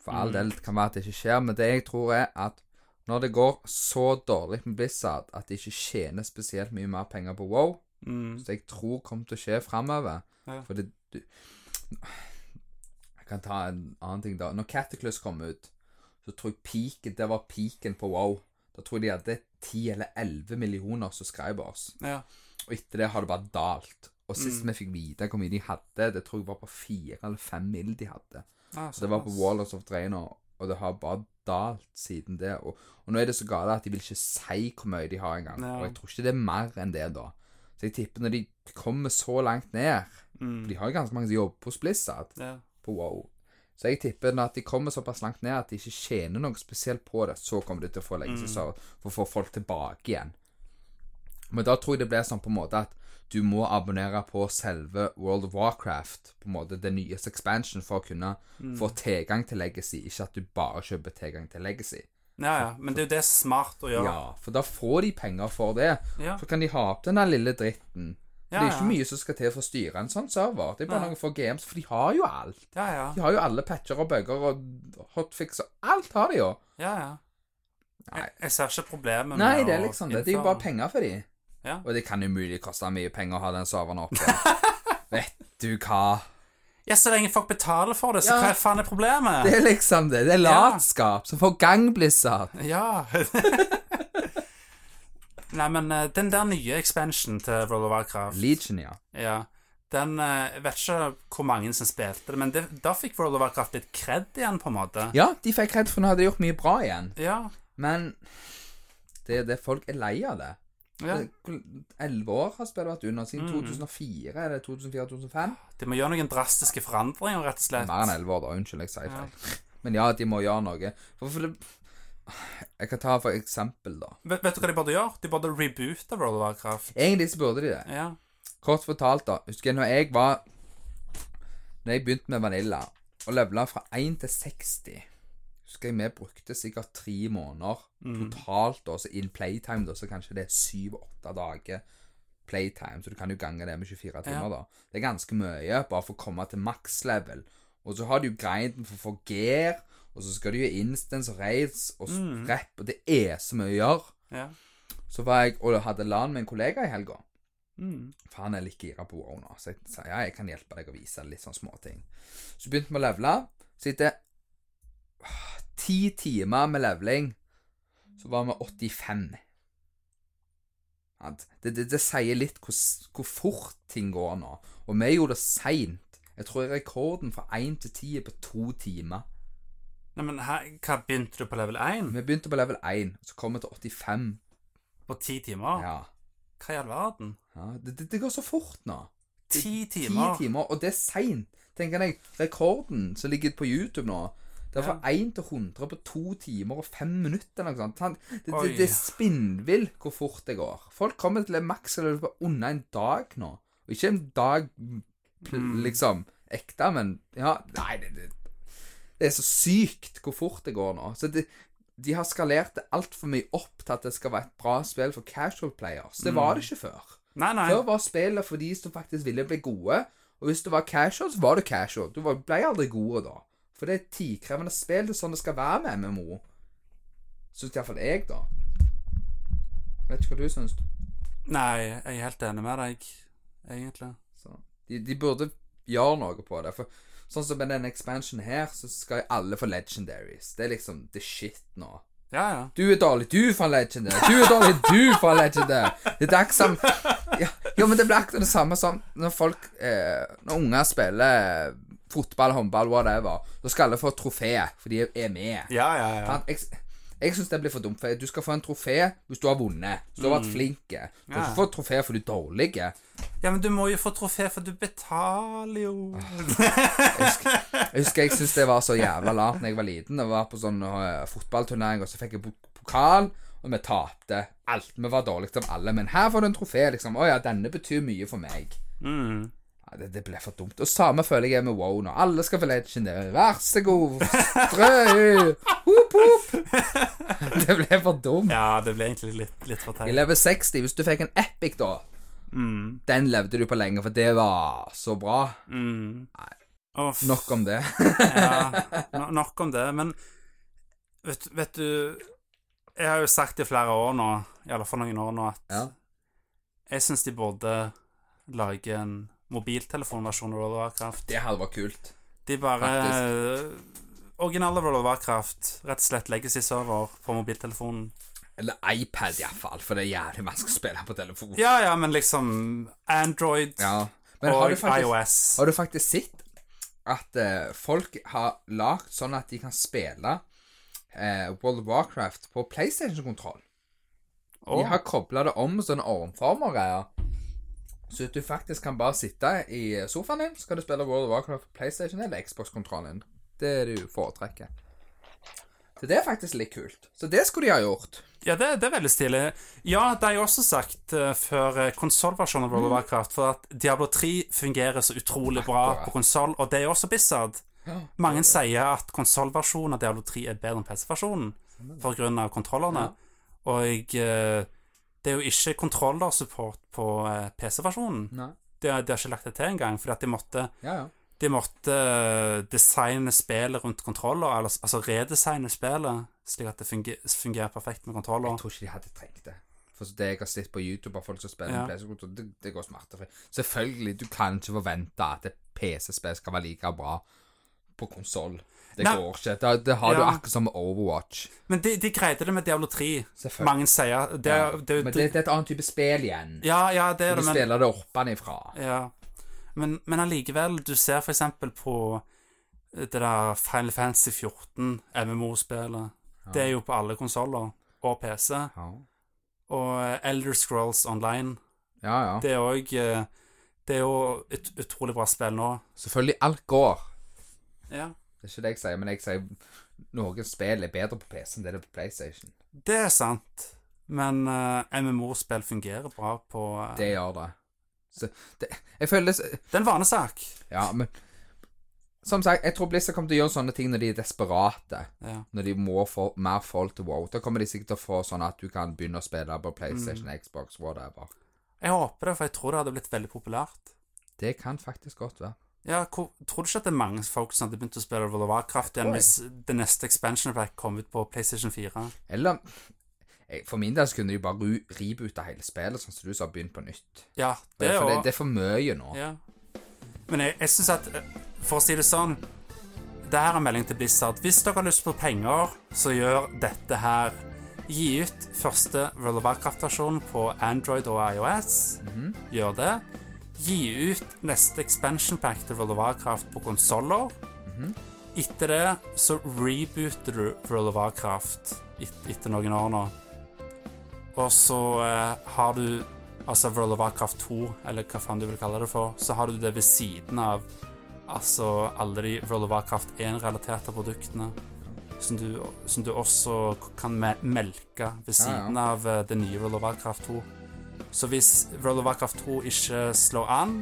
For all del det kan være at det ikke skjer, men det jeg tror er at når det går så dårlig med Blizzard at de ikke tjener spesielt mye mer penger på WoW, Mm. så jeg tror kommer til å skje framover Ja. For det du, Jeg kan ta en annen ting, da. Når Cataclys kom ut, så tror jeg peaken Det var peaken på WoW. Da tror jeg de hadde 10 eller 11 millioner subscribers. Ja. Og etter det har det bare dalt. Og sist vi fikk vite hvor mye de hadde, det tror jeg var på 4 eller 5 mill. de hadde. Ah, Så det var på. Wallers of Draenor, og det har bare dalt siden det. Og, og nå er det så gale at de vil ikke si hvor mye de har engang. Ja. Og jeg tror ikke det er mer enn det, da. Så jeg tipper når de kommer så langt ned Mm. For de har jo ganske mange som jobber hos Blizzard Ja. på WoW. Så jeg tipper når at de kommer såpass langt ned at de ikke tjener noe spesielt på det, så kommer de til å få legge seg mm. for å få folk tilbake igjen. Men da tror jeg det blir sånn på en måte at du må abonnere på selve World of Warcraft, på en måte det nyeste expansion, for å kunne få tilgang til Legacy, ikke at du bare kjøper tilgang til Legacy. ja, ja. Men det er jo det smart å gjøre. Ja, for da får de penger for det. Ja. Så kan de ha opp den der lille dritten. For Ja, det er ikke mye som skal til for å styre en sånn server. Det er bare noe for games, for de har jo alt. Ja, ja. De har jo alle patcher og bugger og hotfix og alt har de jo. ja, ja. Nei. Jeg, jeg ser ikke problemet med Nei, det er liksom det. Det er jo bare penger for de. Ja. Og det kan umulig koste mye penger å ha den serveren oppe. (laughs) Vet du hva? Ja, så lenge folk betaler for det, så Ja. hva faen er problemet? Det er liksom det. Det er Ja. latskap som får gang Blizzard. (laughs) Ja. (laughs) Nei, men eh, den der nye expansion til World of Warcraft Legion, ja. Ja, den eh, Jeg vet ikke hvor mange som spilte det, men det, da fikk World of Warcraft litt kred igjen, på en måte. Ja, de fikk kred, for nå hadde de gjort mye bra igjen. Ja. Men det er det folk er lei av det. Ja. Elleve år har spillet vært under. Siden 2004. Er det 2004-2005? De må gjøre noen drastiske forandringer, rett og slett. Mer enn elleve år, da. Unnskyld, jeg sier feil. (laughs) Men ja, de må gjøre noe. For, for det Jeg kan ta for eksempel, da. Vet, vet du hva de burde gjøre? De burde reboote World of Warcraft. Egentlig så burde de det. Ja. Kort fortalt, da. Husker jeg når jeg var Når jeg begynte med Vanilla, og levela fra 1 til 60 Husker jeg vi brukte sikkert tre måneder totalt, da, så in playtime, da, så kanskje det er syv-åtte dager playtime, så du kan jo gange det med 24 timer, da. Det er ganske mye, bare for å komme til maks level. Og så har du jo grinden for å få gear, og så skal du gjøre instance og raids og rep, og det er så mye å gjøre. ja. Så var jeg og hadde LAN med en kollega i helga. Mm. For han er litt gira på WoW nå, så jeg sa ja, jeg kan hjelpe deg å vise litt sånn småting. Så begynte vi å levele. Så etter ti timer med leveling, så var vi 85. Det, det, det sier litt hvor, hvor fort ting går nå. Og vi gjorde det seint. Jeg tror rekorden fra 1 til 10 er på to timer. Nei, men her, hva begynte du på level 1? Vi begynte på level 1, så kom vi til 85. På ti timer? Ja. Hva i all verden? ja det, det, det går så fort nå. Ti timer? Ti timer? og det er seint. Tenker jeg, rekorden som ligger på YouTube nå Det er fra 1 til 100 på to timer og fem minutter. Eller noe sånt. Det, det, det er spinnvill hvor fort det går. Folk kommer til maks på under en dag nå. Og ikke en dag Mm. liksom ekte, men ja Nei, det, det, det er så sykt hvor fort det går nå. Så det, de har skalert det altfor mye opp til at det skal være et bra spill for casual players. Det var det ikke før. Nei, nei. Før var spillet for de som faktisk ville bli gode. Og hvis du var casual, så var du casual. Du ble aldri gode da. For det er et tidkrevende spill. Det er sånn det skal være med MMO. Syns iallfall jeg, da. Vet ikke hva du syns. Nei, jeg er helt enig med deg, egentlig. Så de, de burde gjøre noe på det. For sånn som med denne expansionen her, så skal alle få legendaries. Det er liksom the shit nå. Ja, ja. Du er dårlig, du får en legendary. Du er dårlig, du får en legendary. Det er dags som ja, Jo, men det blir akkurat det samme som når folk eh, Når unger spiller fotball, håndball, whatever. Da skal alle få trofé, for de er med. Ja, ja, ja. Jeg, jeg syns det blir for dumt. For du skal få en trofé hvis du har vunnet. Hvis du har vært flink. Du skal Mm. Ikke få trofé for du er dårlig. Ja, men du må jo få trofé, for du betaler jo. Jeg husker jeg syntes det var så jævla lart da jeg var liten. Jeg var på sånn uh, fotballturnering, og så fikk jeg pokal, og vi tapte alt. Vi var dårligst av alle. Men her får du en trofé, liksom. Å ja, denne betyr mye for meg. Mm. Det, det ble for dumt. Og samme føler jeg med WoW nå. Alle skal få legendary. Vær så god. Strø. Hoop, hoop. (laughs) Det ble for dumt. Ja, det ble egentlig litt, litt for I teit. level 60, hvis du fikk en epic, da Mm. Den levde du på lenge, for det var så bra. Mm. Nei, Off. Nok om det. ja, (laughs) no- nok om det. Men vet, vet du Jeg har jo sagt i flere år nå, i alle fall noen år nå, at Ja. jeg syns de burde lage en mobiltelefonversjon av World of Warcraft. Det hadde vært kult. De bare Originale World of Warcraft. Rett og slett legacy-server på mobiltelefonen. Eller iPad, iallfall, for det er jævlig vanskelig å spille på telefon. Ja, ja, men liksom Android Ja. Men og har faktisk, iOS. har du faktisk sett at uh, folk har lagd sånn at de kan spille uh, World of Warcraft på PlayStation-kontroll? De har kobla det om sånne ormformer og greier. Så du faktisk kan bare sitte i sofaen din, så kan du spille World of Warcraft på PlayStation eller Xbox-kontrollen. Det er det du foretrekker. Så det er faktisk litt kult. Så det skulle de ha gjort. Ja, det, det er veldig stilig. Ja, det har jeg også sagt uh, før uh, konsollversjonen av World of Warcraft, for at Diablo 3 fungerer så utrolig bra Akkurat. på konsoll, og det er jo også Bizzard. Mange sier at konsollversjonen av Diablo 3 er bedre enn PC-versjonen pga. kontrollerne. Og uh, det er jo ikke kontrollersupport på uh, PC-versjonen. De, de har ikke lagt det til engang, fordi at de måtte Ja, ja. de måtte eh, designe spillet rundt kontroller, altså redesigne spillet, slik at det fungerer, fungerer perfekt med kontroller. Jeg tror ikke de hadde trengt det. For det jeg har sett på YouTube av folk som spiller Ja. PC-kontroll, det, det går smertefritt. Selvfølgelig, du kan ikke forvente at et PC-spill skal være like bra på konsoll. Det Nei. går ikke. Det, det har du Ja. akkurat som med Overwatch. Men de, de greide det med Diablo 3. Selvfølgelig. Mange sier det, Ja. det, Men det, det er et annet type spill igjen. Ja, ja, det er Du det, men spiller det oppenifra. Ja. Men, men allikevel, du ser for eksempel på det der Final Fantasy 14, MMO-spillet. Det er jo på alle konsoller og PC. Ja, Og eh, Elder Scrolls Online. ja. ja. Det er òg Det er jo et utrolig bra spill nå. Selvfølgelig, alt går. Ja. Det er ikke det jeg sier, men jeg sier noen spill er bedre på PC enn det er på PlayStation. Det er sant. Men uh, MMO-spill fungerer bra på uh, Det gjør det. Så det, jeg føler det Det er en vanesak. Ja, men Som sagt, jeg tror Blizzard kommer til å gjøre sånne ting når de er desperate. Ja. Når de må få mer folk til WoW. Da kommer de sikkert til å få sånn at du kan begynne å spille på PlayStation, Mm. Xbox, whatever. Jeg håper det, for jeg tror det hadde blitt veldig populært. Det kan faktisk godt være. Ja, hvor, Tror du ikke at det er mange folk som hadde begynt å spille World of Warcraft igjen hvis det neste expansion pack kom ut på PlayStation 4? Eller For min del så kunne de bare ru- reboote hele spillet, sånn som du sa, begynt på nytt. Ja, Det, er for det, det er for mye nå. ja. Men jeg, jeg syns at eh, For å si det sånn Det her er en melding til Blizzard. Hvis dere har lyst på penger, så gjør dette her. Gi ut første World of Warcraft-versjon på Android og iOS. Gjør det. Gi ut neste expansion pack til World of Warcraft på konsoller. Etter det så rebooter du World of Warcraft et, etter noen år nå. Og så eh, har du altså World of Warcraft 2, eller hva faen du vil kalle det for, så har du det ved siden av altså alle de World of Warcraft 1-relaterte produktene. Som du, som du også kan me melke ved siden av eh, det nye World of Warcraft 2. Så hvis World of Warcraft 2 ikke slår an,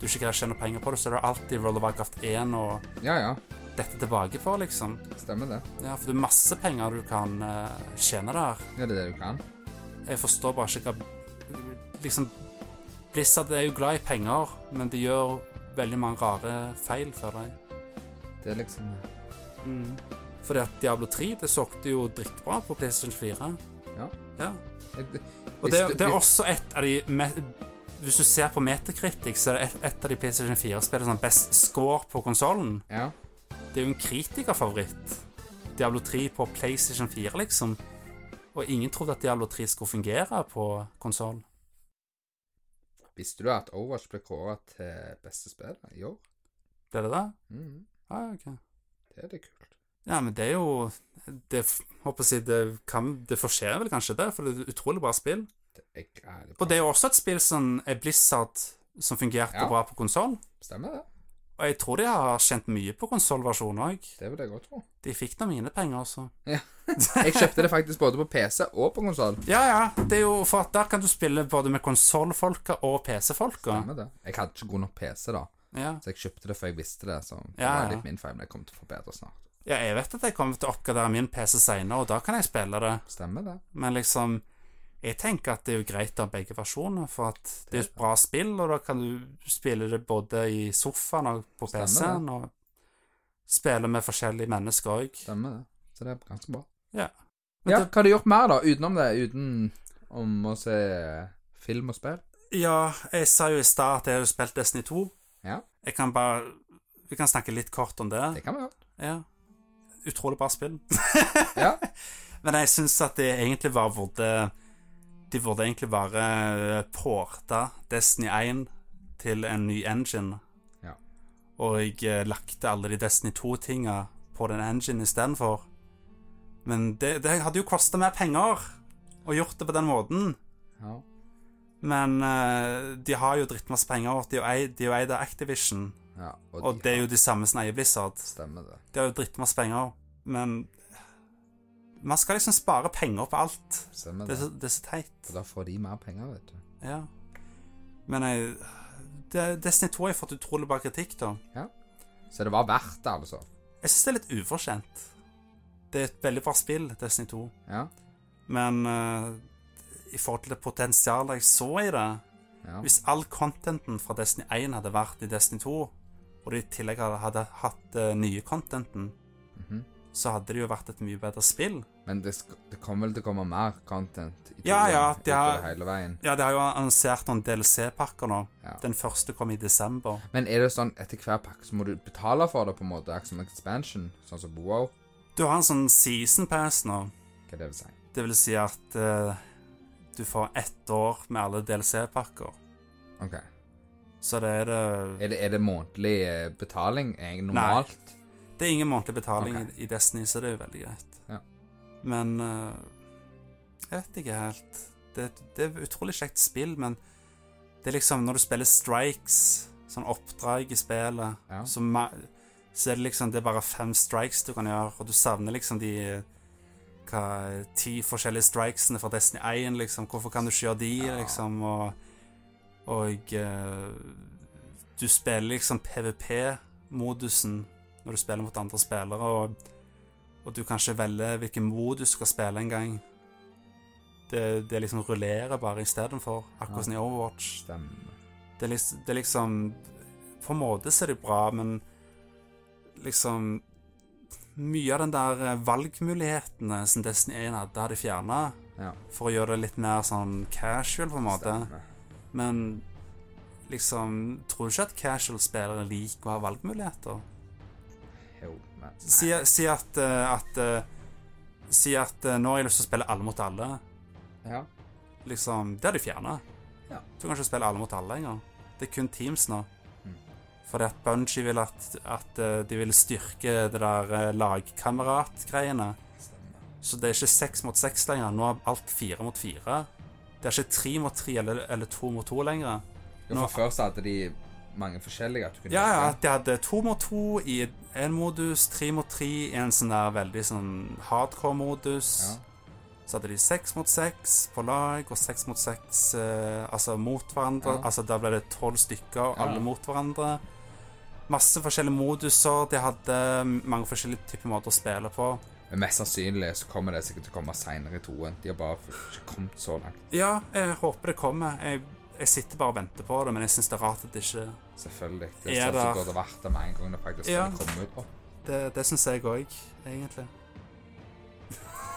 du ikke greier å tjene penger på det, så er det alltid World of Warcraft 1 og Ja, ja. dette tilbake for, liksom. Stemmer det. Ja, for det er masse penger du kan uh, tjene der. Ja, det er det du kan. Jeg forstår bare ikke hva Liksom Blizzard er jo glad i penger, men de gjør veldig mange rare feil, føler jeg. Det er liksom Fordi at Diablo 3 det solgte jo drittbra på PlayStation 4. Ja. Ja. det, Og det, det er også et av de Hvis du ser på Metacritic, så er det et, et av de PlayStation 4-spillene som best score på konsollen. Ja. Det er jo en kritikerfavoritt. Diablo 3 på PlayStation 4, liksom. Og ingen trodde at Diablo 3 skulle fungere på konsoll. Visste du at Overwatch ble kåret til beste spill i år? Ble det det? Mm. Ah, ok. Det er det kult. Ja, men det er jo Det håper jeg det, kan, det fortjener vel kanskje det, for det er et utrolig bra spill. Det er Og det er jo også et spill som er Blizzard, som fungerte Ja. bra på konsoll. Stemmer det. Og jeg tror de har kjent mye på konsollversjonen òg. Det vil jeg godt tro. De fikk da mine penger også. (laughs) Ja. Jeg kjøpte det faktisk både på PC og på konsoll. Ja, ja. Det er jo for at der kan du spille både med konsollfolka og PC-folka. Stemmer det. Jeg hadde ikke god nok PC, da, Ja. så jeg kjøpte det før jeg visste det. Så det Ja, var litt min feil, men jeg kommer til å forbedre snart. Ja, jeg vet at jeg kommer til å oppgradere min PC seinere, og da kan jeg spille det. Stemmer det. Men liksom Jeg tenker at det er jo greit å ha begge versjoner, for at det er et bra spill, og da kan du spille det både i sofaen og på PC-en, og spille med forskjellige mennesker òg. Stemmer det. Så det er ganske bra. Ja. Ja, hva har du gjort mer, da, utenom det? Uten om å se film og spill? ja, jeg sa jo i stad at jeg har spilt Destiny 2. Ja, Jeg kan bare Vi kan snakke litt kort om det. det kan vi gjøre. Ja. Utrolig bra spill. (laughs) Ja. Men jeg syns at det egentlig var burde De burde egentlig bare porta Destiny 1 til en ny engine. Ja. Og jeg eh, lagte alle de Destiny 2-tinga på den engine istedenfor. Men det, det hadde jo kosta mer penger å gjort det på den måten. ja. Men eh, de har jo drittmasse penger. Er de er jo eid av Activision. Ja. Og det er jo de samme som eier Blizzard. Stemmer det. De har jo drittmasse penger. Men man skal liksom spare penger på alt. Stemmer Det er det. så, det er så teit. Og da får de mer penger, vet du. Ja. Men jeg Destiny 2 har jeg fått utrolig bra kritikk, da. Så det var verdt det, altså. Jeg syns det er litt ufortjent. Det er et veldig bra spill, Destiny 2. Ja. Men uh, i forhold til det potensialet jeg så i det ja. Hvis all contenten fra Destiny 1 hadde vært i Destiny 2, og de i tillegg hadde, hatt uh, nye contenten, Mhm. så hadde det jo vært et mye bedre spill. Men det, det kommer vel til å komme mer content i Ja, ja, de har- hele veien. Ja, de har jo annonsert noen DLC-pakker nå. Ja. Den første kom i desember. Men er det sånn etter hver pakke så må du betale for det, på en måte? Akkurat som expansion, sånn som WoW? Du har en sånn season pass nå. Hva det vil si? Det vil si at uh, du får ett år med alle DLC-pakker. Ok. Så det er det Er det, er det månedlig eh, betaling normalt? Nei. Det er ingen månedlig betaling okay. i, i Destiny, så det er jo veldig greit. Ja. Men uh, Jeg vet ikke helt. Det, det er et utrolig kjekt spill, men det er liksom Når du spiller strikes, sånn oppdrag i spillet, Ja. så, så er det liksom Det er bare fem strikes du kan gjøre, og du savner liksom de hva, ti forskjellige strikesene fra Destiny 1, liksom. Hvorfor kan du ikke gjøre de, Ja. liksom? Og, og eh, du spiller liksom PVP-modusen når du spiller mot andre spillere, og, og du kan ikke velge hvilken modus du skal spille en gang. Det, det liksom rullerer bare istedenfor, akkurat som i Overwatch. Stemmer. Det det er liksom På en måte så er det bra, men liksom Mye av den der eh, valgmulighetene som Destiny 1 hadde, hadde fjerna Ja. for å gjøre det litt mer sånn casual, på en måte. Stemmer. Men liksom Tror du ikke at casual-spillere liker å ha valgmuligheter? Jo, men Si, si at, eh, at eh, Si at eh, nå har jeg lyst til å spille alle mot alle. Ja. Liksom, Det har de fjerna. Ja. Du kan ikke spille alle mot alle lenger. Det er kun Teams nå. Mm. Fordi at Bungie vil at, at de vil styrke det der lagkamerat-greiene. Så det er ikke seks mot seks lenger. Nå er alt fire mot fire. Det er ikke tre mot tre eller, eller to mot to lenger. Nå- for før så hadde de mange forskjellige at du kunne Ja, ja, de hadde to mot to i én modus, tre mot tre i en sånn der veldig sånn hardcore-modus. Ja. Så hadde de seks mot seks på lag, og seks mot seks eh, altså mot hverandre. Ja. Altså Da ble det tolv stykker, og Ja. alle mot hverandre. Masse forskjellige moduser. De hadde mange forskjellige typer måter å spille på. Men mest sannsynlig så kommer det sikkert til å komme seinere i toen. De har bare ikke kommet så langt. Ja, jeg håper det kommer. Jeg, jeg sitter bare og venter på det, men jeg syns det er rart at det ikke Selvfølgelig. Det Er er sånn som burde vært det med en gang det faktisk Ja. kommer ut. på. Det, det syns jeg òg, egentlig.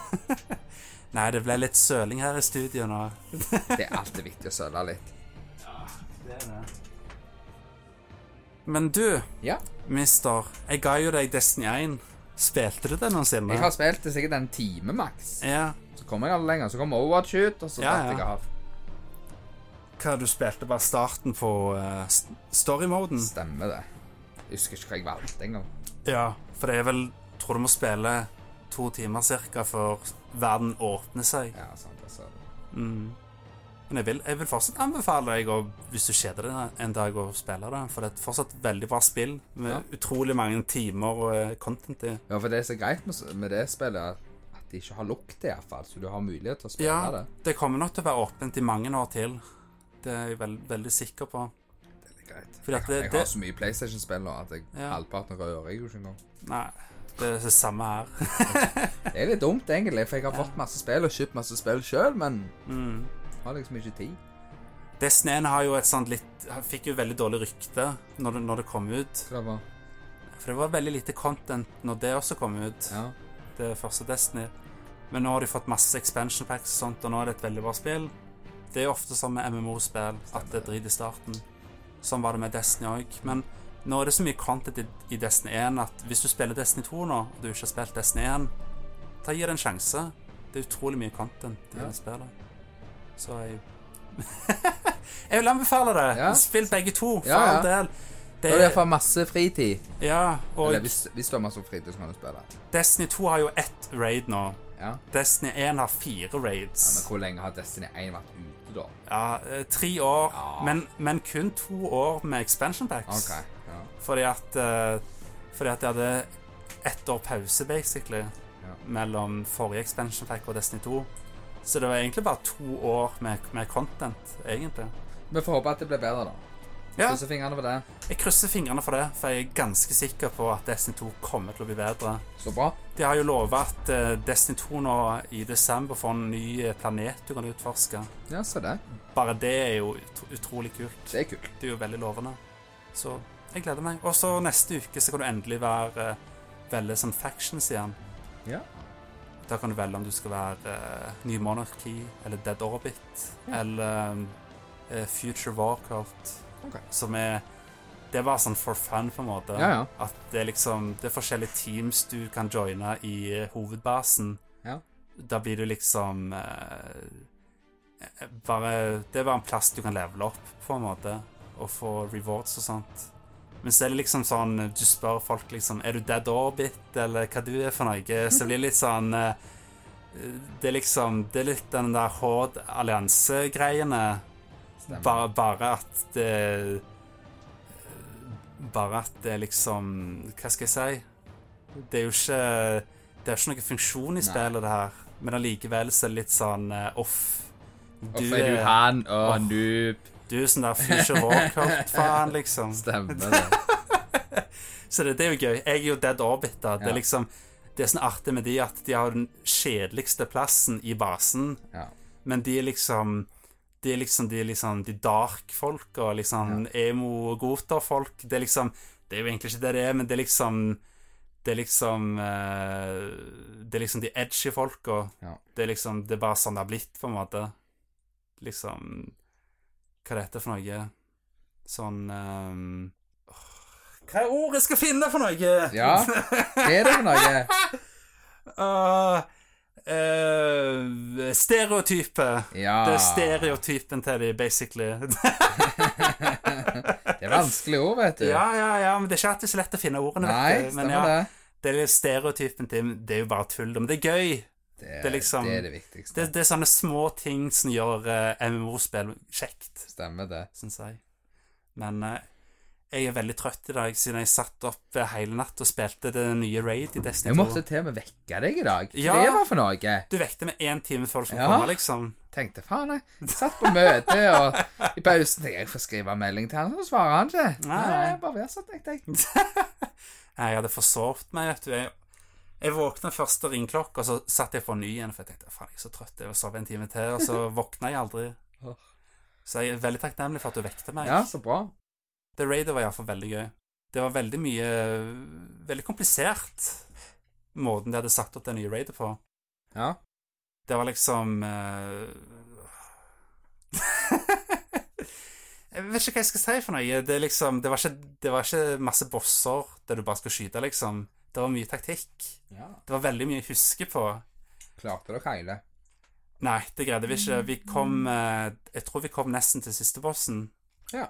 (laughs) Nei, det ble litt søling her i studio nå. (laughs) Det er alltid viktig å søle litt. Ja, Det er det. Men du, Ja. mister, jeg ga jo deg Destiny 1. Spilte du det noensinne? Jeg har spilt det sikkert en time maks. Ja. Så kommer jeg aldri lenger. Så kommer Overwatch ut, og så Ja, datt jeg av. Hva du spilte bare starten på uh, story-moden? Stemmer det. Jeg husker ikke hva jeg valgte engang. Ja, for det er vel Tror du må spille to timer cirka før verden åpner seg. Ja, sant, jeg sa det. Mm. Men jeg vil, jeg vil fortsatt anbefale deg, og, hvis du kjeder deg en dag, å spille det. For det er fortsatt veldig bra spill med Ja. utrolig mange timer og eh, content i. Ja, for det er så greit med, det spillet at, de ikke har lukt iallfall. Så du har mulighet til å spille Ja, det. Ja, det kommer nok til å være åpent i mange år til. Det er jeg veld, veldig sikker på. Det er greit. Jeg, det- jeg det- har så mye PlayStation-spill nå at jeg, Ja. halvparten rører jeg jo ikke engang. Nei, Det er det samme her. (laughs) Det er litt dumt, egentlig, for jeg har fått masse spill og kjøpt masse spill sjøl, men Mm. Har liksom ikke tid. Destiny 1 har jo et sånt litt Fikk jo veldig dårlig rykte når det, når det kom ut. Var For det var veldig lite content når det også kom ut. Ja. Det første Destiny. Men nå har de fått masse expansion packs og sånt, og nå er det et veldig bra spill. Det er jo ofte sånn med MMO-spill at det driter drit i starten. Sånn var det med Destiny òg. Men nå er det så mye content i, i Destiny 1 at hvis du spiller Destiny 2 nå, og du ikke har spilt Destiny 1, ta gi det en sjanse. Det er utrolig mye content i Ja. det spillet. Så jeg (laughs) Jeg vil anbefale det. Ja. Spill begge to, for Ja, ja. all del. Da er iallfall masse fritid. Ja, og Eller hvis, hvis du har masse fritid, så kan du spille. Destiny 2 har jo ett raid nå. Ja. Destiny 1 har fire ja. raids. Men hvor lenge har Destiny 1 vært ute, da? Ja, eh, tre år, Ja. men, men kun to år med expansion packs. Okay, Ja. Fordi at eh, Fordi at de hadde ett år pause, basically, Ja. mellom forrige expansion pack og Destiny 2. Så det var egentlig bare to år med, med content, egentlig. Vi får håpe at det blir bedre, da. Ja, Krysser fingrene for det. jeg krysser fingrene for det, for jeg er ganske sikker på at Destiny 2 kommer til å bli bedre. Så bra. De har jo lova at eh, Destiny 2 nå i desember får en ny eh, planet du kan utforske. Ja, se det. Bare det er jo ut utrolig kult. Det er kult. Det er jo veldig lovende. Så jeg gleder meg. Og så neste uke så kan du endelig være veldig som sånn factions igjen. Ja. Da kan du velge om du skal være uh, Ny Monarchy eller Dead Orbit Ja. eller eh, Future Warcraft. okay. Som er Det bare sånn for fun, på en måte. Ja, ja. At det er liksom Det er forskjellige teams du kan joine i eh, hovedbasen. Ja. Da blir du liksom eh, Bare Det er bare en plass du kan levele opp, på en måte, og få rewards og sånt. Men så er det liksom sånn Du spør folk liksom Er du Dead Orbit, eller hva du er for noe? (laughs) Så det blir litt sånn eh, Det er liksom Det er litt den der Horde alliansegreiene. Bare, bare at det Bare at det liksom Hva skal jeg si? Det er jo ikke Det er ikke noen funksjon i spillet, det her. Men allikevel så er det litt sånn off. off. Hvorfor er du han og Åh. noob? Du er sånn der Future Warcraft-faen, liksom. Stemmer (laughs) det. Så det, det er jo gøy. Jeg er jo Dead Orbit. da Det er liksom Det er sånn artig med de at de har den kjedeligste plassen i basen, Ja. men de er liksom de er liksom de, liksom, de dark-folk og liksom emo-goter-folk. Det er liksom Det er jo egentlig ikke det det er, men det er liksom Det er liksom eh, Det er liksom de edgy folka. Ja. Det er liksom Det er bare sånn det har blitt, på en måte. Liksom Hva er dette for noe? Sånn um, Hva er ordet jeg skal finne for noe? Ja, hva er det for noe? Uh, (laughs) uh, stereotype. Ja. Det er stereotypen til de, basically. (laughs) Det er vanskelig ord, vet du. ja, ja, ja, men det er ikke alltid så lett å finne ordene. Nei, vet du. Men ja, det. det er stereotypen til Det er jo bare tull, men det er gøy. Det det er, er liksom- det er det viktigste. Det, det er sånne små ting som gjør uh, MMO-spill kjekt, Stemmer det. syns jeg. Men uh, jeg er veldig trøtt i dag, siden jeg satt opp eh, hele natt og spilte det nye Raid i Destiny 2. Jeg måtte til og med vekke deg i dag. Hva Ja. det var for noe? Du vekte meg én time før du skulle Ja. komme, liksom. Tenkte faen, jeg satt på møte, og i pausen tenkte jeg jeg får skrive en melding til han, så svarer han ikke. Nei. Nei, bare vær sånn, tenkte jeg. (laughs) Jeg hadde forsovet meg, vet du. Jeg, jeg våkna første ringklokk, og så satt jeg på ny igjen, for jeg tenkte faen, jeg er så trøtt, jeg sov en time til, og så (laughs) våkna jeg aldri. Så jeg er veldig takknemlig for at du vekte meg. Ja, så bra. Det raidet var iallfall veldig gøy. Det var veldig mye Veldig komplisert, måten de hadde satt opp det nye raidet på. Ja. Det var liksom uh... (laughs) Jeg vet ikke hva jeg skal si for noe. Det, liksom, det, var ikke, det var ikke masse bosser der du bare skal skyte, liksom. Det var mye taktikk. ja. Det var veldig mye å huske på. Klarte dere hele? Nei, det greide vi ikke. Vi kom eh, Jeg tror vi kom nesten til siste bossen. Ja.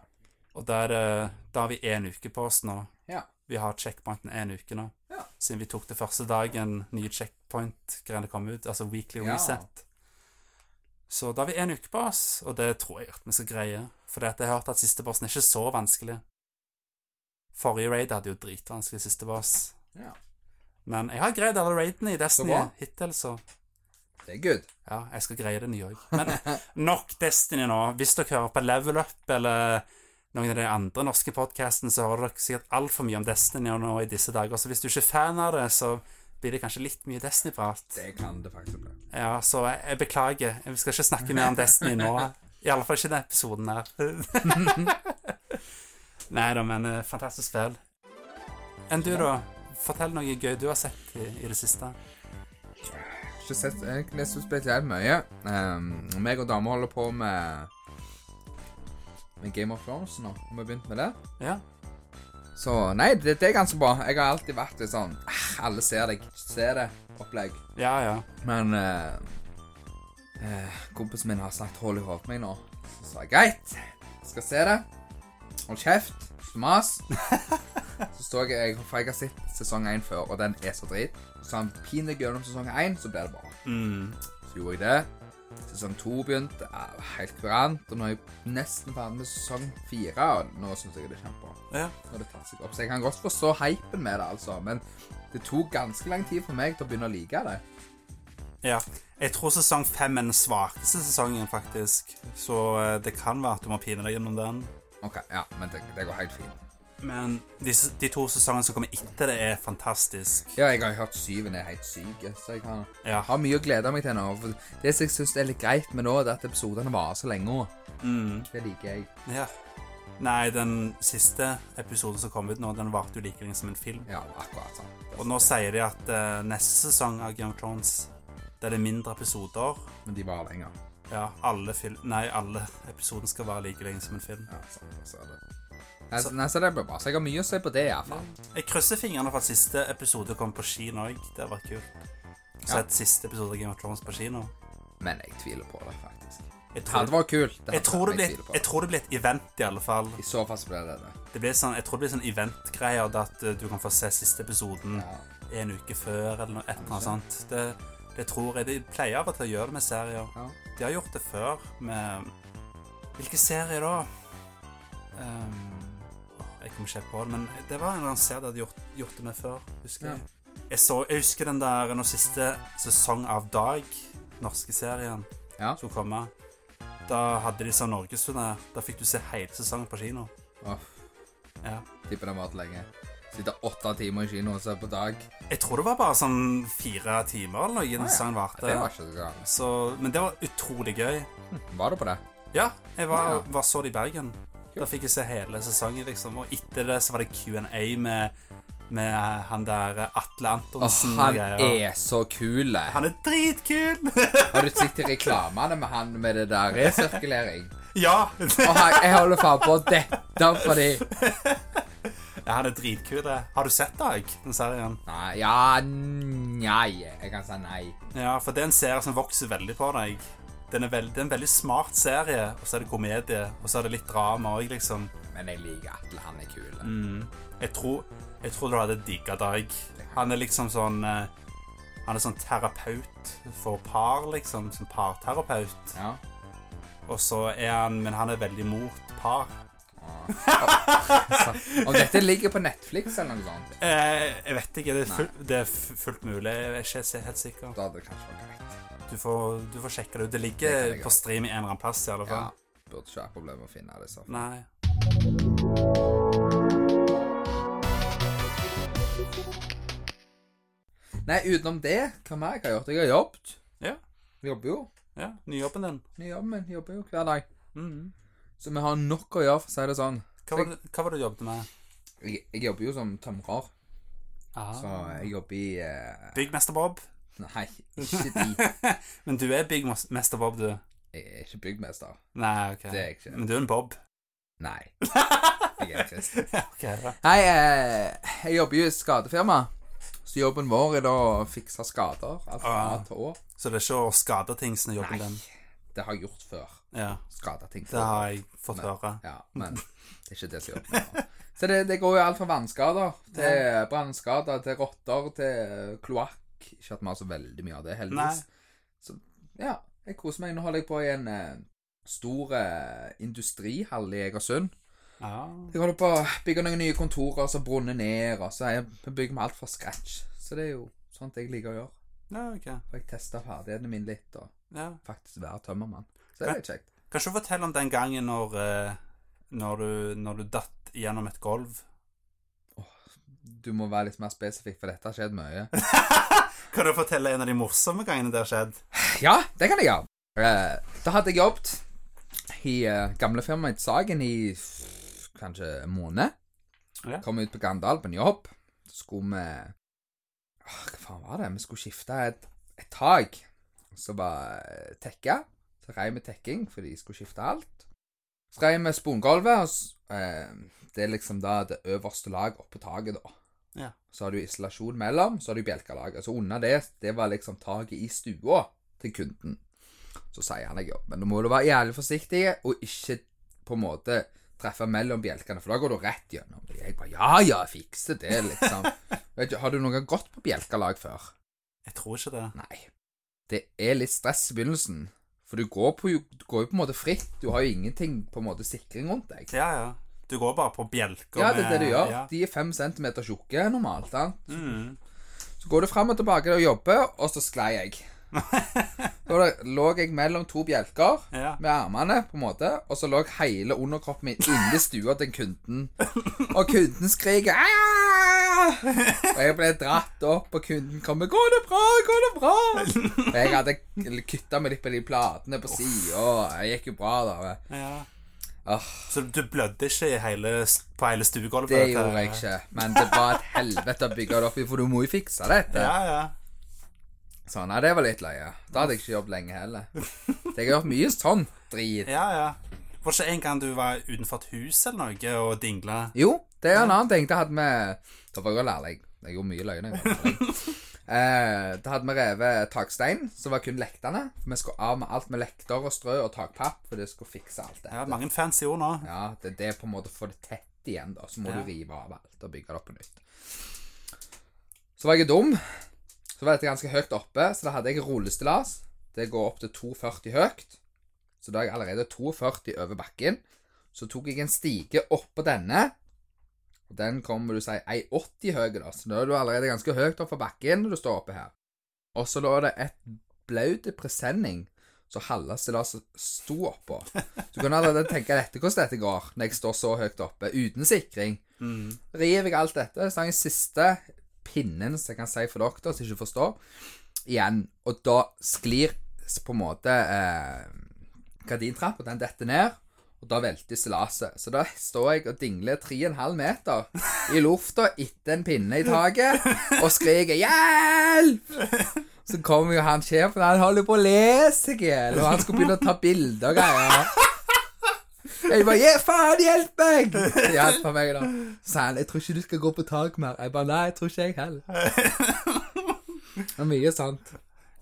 Og da, er da har vi én uke på oss nå. Ja. Vi har checkpointen én uke nå. Ja. Siden vi tok det første dagen nye checkpoint-greiene kom ut. Altså weekly Ja. reset. Så da har vi én uke på oss, og det tror jeg at vi skal greie. For jeg har hørt at siste bossen er ikke så vanskelig. Forrige raid hadde jo dritvanskelig siste boss. Ja. Men jeg har greid alle raidene i Destiny bra. hittil, så Det er good. ja, jeg skal greie det nye òg. Men (laughs) nok Destiny nå. Hvis dere hører på Level Up eller noen av de andre norske podkastene, så hører dere sikkert altfor mye om Destiny nå i disse dager. Så hvis du ikke er fan av det, så blir det kanskje litt mye Destiny-prat. Det kan det faktisk bli. Ja, så jeg, jeg beklager. Vi skal ikke snakke mer om Destiny nå. (laughs) I alle fall ikke i denne episoden her. (laughs) Nei da, men eh, fantastisk spill. Enn du, da? Fortell noe gøy du har sett i, i det siste. Ikke sett egentlig så spesielt mye. Um, meg og dama holder på med med Game of Thrones nå. Har vi begynt med det? Ja. Så nei, det, det er ganske bra. Jeg har alltid vært litt sånn ah, Alle ser deg, ser det-opplegg. Ja, ja. Men uh, kompisen min har sagt 'hold i hodet meg' nå. Så sa jeg greit, skal se det. Hold kjeft. Mas. (laughs) så står jeg, For jeg har sett sesong én før, og den er så drit. Så han piner gjennom sesong én, så blir det bra. Mm. Så gjorde jeg det. Sesong to begynte. Var helt kurant. Og nå er jeg nesten ferdig med sesong fire, og nå syns jeg det er kjempebra. ja. Nå har det tatt seg opp. Så jeg kan godt forstå hypen med det, altså. Men det tok ganske lang tid for meg til å begynne å like det. Ja. Jeg tror sesong fem er den svakeste sesongen, faktisk. Så eh, det kan være at du må pine deg gjennom den. Ok, ja, men det, det går helt fint. Men de, de to sesongene som kommer etter det, er fantastisk. Ja, jeg har hørt syven er helt syk, så jeg har, Ja. har mye å glede meg til nå. For det som jeg syns er litt greit med nå, er at episodene varer så lenge. Mm. Det liker jeg. ja. Nei, den siste episoden som kom ut nå, den varte jo like lenge som en film. Ja, akkurat sånn. Og nå sier de at uh, neste sesong av Game of Thrones der det er mindre episoder Men de varer lenger. Ja, alle, nei, alle episoden skal være like lenge som en film. Ja, sånn, så er det. Nei, så, nei, så det blir bra. Så jeg har mye å se på det, iallfall. Jeg krysser fingrene for at siste episode kommer på kino òg. Det hadde vært kult. Så Ja. et siste episode av Game of Thrones på kino. Men jeg tviler på det, faktisk. Jeg Det tror, det var kult. Det jeg, tror det jeg jeg tror det blir et event, i alle fall. I så fall så blir det det. Det blir sånn, jeg tror det blir sånn event-greier at eh, du kan få se siste episoden Ja. en uke før, eller noe, et eller annet sånt. Det, det tror jeg. De pleier av og til å gjøre det med serier. Ja. De har gjort det før med Hvilke serier da? Um, jeg kommer ikke helt på det, men det var en eller annen serie de hadde gjort, gjort det med før. Husker Ja. jeg. Jeg, så, jeg husker den der nå siste sesong av Dag, norske serien, Ja. som komme. Da hadde de sånn norgesturné. Da fikk du se hele sesongen på kino. Åh, Ja. tipper den varte lenge. Sitte åtte timer i kino og se på dag. Jeg tror det var bare sånn fire timer eller noe Ah, ja. varte. Det var ikke så galt. Så, men det var utrolig gøy. Var du på det? Ja, jeg var, Ja. var så det i Bergen. Da fikk jeg se hele sesongen, liksom. Og etter det så var det Q&A med, med han der Atle Antonsen Oh, han er så kul. Han er dritkul! (laughs) Har du sett reklamene med han med det der resirkulering? ja! Og han, jeg holder faen på å dette fordi (laughs) ja! Han er dritkul. det. Har du sett Dag, den serien? Nei, ja Nei. Jeg kan si nei. Ja, for det er en serie som vokser veldig på deg. Den er veld, det er en veldig smart serie, og så er det komedie, og så er det litt drama òg, liksom. Men jeg liker Atle. Han er kul. Mm. Jeg tror, jeg tror du hadde digga Dag. Han er liksom sånn eh, Han er sånn terapeut for par, liksom. Som parterapeut. Ja. Og så er han Men han er veldig mot par. (laughs) Om dette ligger på Netflix eller noe sånt, Eh, jeg vet ikke. Det er, full, det er fullt mulig. Jeg er ikke helt sikker. da hadde det kanskje vært greit. Du får, du får sjekke det ut. Det ligger det på stream i en eller annen plass, i alle fall. Ja. Burde ikke være problem å finne det. så. Nei. Nei, utenom det, hva mer jeg har gjort? Jeg har jobbet. Ja. Jobber jo. Ja, Nyjobben din. Nyjobben min. men jobber jo hver dag. Mhm. Så vi har nok å gjøre, for å si det sånn. Hva, var det, hva var det du jobbet med? Jeg, jeg jobber jo som tømrer, Ah. så jeg jobber i eh, Byggmester Bob. Nei, (laughs) ikke de. Men du er byggmester Bob, du. Jeg er ikke byggmester. Nei, ok. Det er jeg ikke. Men du er en Bob. Nei. (laughs) Jeg er ikke da. Nei, eh, jeg jobber jo i skadefirma. Så jobben vår er da å fikse skader. Alt fra Ah. A til Å. Så det er ikke å skade ting som er jobben Nei, din? det har jeg gjort før. Ja, Skada ting det har jeg fått høre. Ja, men det er ikke det som gjør med. Så det, det går jo alt fra vannskader til brannskader til rotter til kloakk. Ikke at vi har så veldig mye av det, heldigvis. Så ja, jeg koser meg. Nå holder jeg på i en eh, stor eh, industrihall i Egersund. Ja. Jeg holder på å bygge noen nye kontorer som brunner ned, og så jeg bygger vi alt fra scratch. Så det er jo sånt jeg liker å gjøre. ja, okay. Jeg tester ferdighetene mine litt, og Ja. faktisk være tømmermann. Så det er litt kjekt. Kan ikke du fortelle om den gangen når, eh, når du, når du datt gjennom et gulv? Du må være litt mer spesifikk, for dette har skjedd mye. (laughs) Kan du fortelle en av de morsomme gangene det har skjedd? Ja, det kan jeg gjøre. Eh, da hadde jeg jobbet i gamlefirmaet gamle firmaet mitt Sagen i kanskje en måned. Ja. Kom ut på Gandal på en jobb. Så skulle vi Hva faen var det? Vi skulle skifte et, et tak som var eh, tekka. Så med vi tekking, for de skulle skifte alt. Så rei vi spongulvet, og eh, det er liksom da det øverste laget oppå taket, da. Ja. Så har du isolasjon mellom, så har du bjelkelaget. Så under det, det var liksom taket i stua til kunden. Så sier han jeg jobber, men da må du være jævlig forsiktig, og ikke på en måte treffe mellom bjelkene, for da går du rett gjennom. Jeg bare ja, ja, fikse det, liksom. (laughs) Vet du, har du noen gang gått på bjelkelag før? Jeg tror ikke det. Nei. Det er litt stress i begynnelsen. For du går, på, du går jo på en måte fritt. Du har jo ingenting på en måte sikring rundt deg. Ja, ja. Du går bare på bjelker Ja, det er det du gjør. Ja. De er fem centimeter tjukke normalt. sant? Mm. Så går du fram og tilbake og jobber, og så sklei jeg. (laughs) Da lå jeg mellom to bjelker Ja. med armene, på en måte, og så lå hele underkroppen min inni stua til kunden. Og kunden skriker! (laughs) Og jeg ble dratt opp, og kunden kommer 'Går det bra? Går det bra?' Og (laughs) jeg hadde kutta meg litt på de platene på sida, og det gikk jo bra, da. ja. Oh. Så du blødde ikke hele, på hele stuegulvet? det gjorde jeg ikke. Men det var et helvete å bygge det opp i, for du må jo fikse dette. Ja, ja. Så nei, det var litt løye. Da hadde jeg ikke jobbet lenge heller. (laughs) Jeg har gjort mye sånn drit. Ja, ja. Var ikke en gang du var utenfor et hus eller noe og dingla? Jo, det er en annen ting. Det hadde vi Da var jeg jo lærling. Jeg gjorde mye løgn. (laughs) Eh, da hadde vi revet takstein, som var kun lektene. Vi skulle av med alt med lekter og strø og takpapp, for det skulle fikse alt dette. Ja, mange fancy ord nå. Ja, det, det er på en måte å få det tett igjen, da. Så må Ja. du rive av alt og bygge det opp på nytt. Så var jeg dum. Så var dette ganske høyt oppe, så da hadde jeg rullestillas. Det går opp til 2,40 høyt. Så da er jeg allerede 2,40 over bakken. Så tok jeg en stige oppå denne. Og den kommer du si 1,80 høy, da. Så da er du allerede ganske høyt oppe fra bakken når du står oppe her. Og så lå det et blaut presenning så halve stillaset sto oppå. (laughs) Du kan allerede tenke dette hvordan dette går når jeg står så høyt oppe, uten sikring. Mm. River jeg alt dette, så har jeg siste pinnen, som jeg kan si for dere som ikke forstår, igjen. Og da sklir på en måte eh, gardintrappa, den detter ned, og da velter stillaset. Så da står jeg og dingler 3,5 meter i lufta etter en pinne i taket og skriker 'hjelp'! Så kommer jo han sjefen, han holder på å le seg i hjel, og han skulle begynne å ta bilder og greier. Jeg bare 'Ja, faen, hjelp meg!' Hjelp meg, da. Så sa han 'Jeg tror ikke du skal gå på tak mer'. Jeg bare 'Nei, jeg tror ikke jeg heller'. Det er mye sant.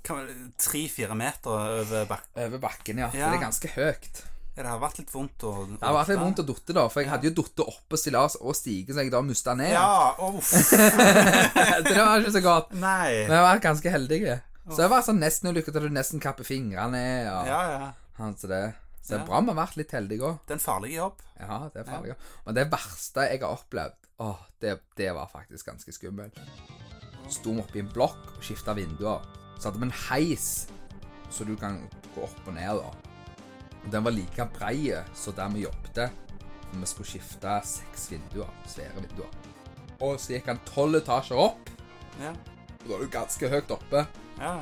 Tre-fire meter over bakken. Over bakken, ja. Ja. Det er ganske høyt. Ja, det har vært litt vondt å Det har vært litt vondt å dotte, da, for jeg hadde jo datt oppå stillas og stige, så jeg da mista ned. Ja, uff. (laughs) Det var ikke så godt. Nei. Men jeg var ganske heldig. Så det var sånn nesten ulykke til du nesten kapper fingrene og Ja, ja. altså det. Så det Ja. er bra vi har vært litt heldige òg. Det er en farlig jobb. Ja, det er farlig. Men det verste jeg har opplevd, å, det, det var faktisk ganske skummelt. Sto vi oppi i en blokk og skifta vinduer. Så hadde vi en heis, så du kan gå opp og ned, da. Og den var like brei som der vi jobbet. Vi skulle skifte seks vinduer. Svære vinduer. Og så gikk han tolv etasjer opp, Ja, og da er du ganske høyt oppe. ja.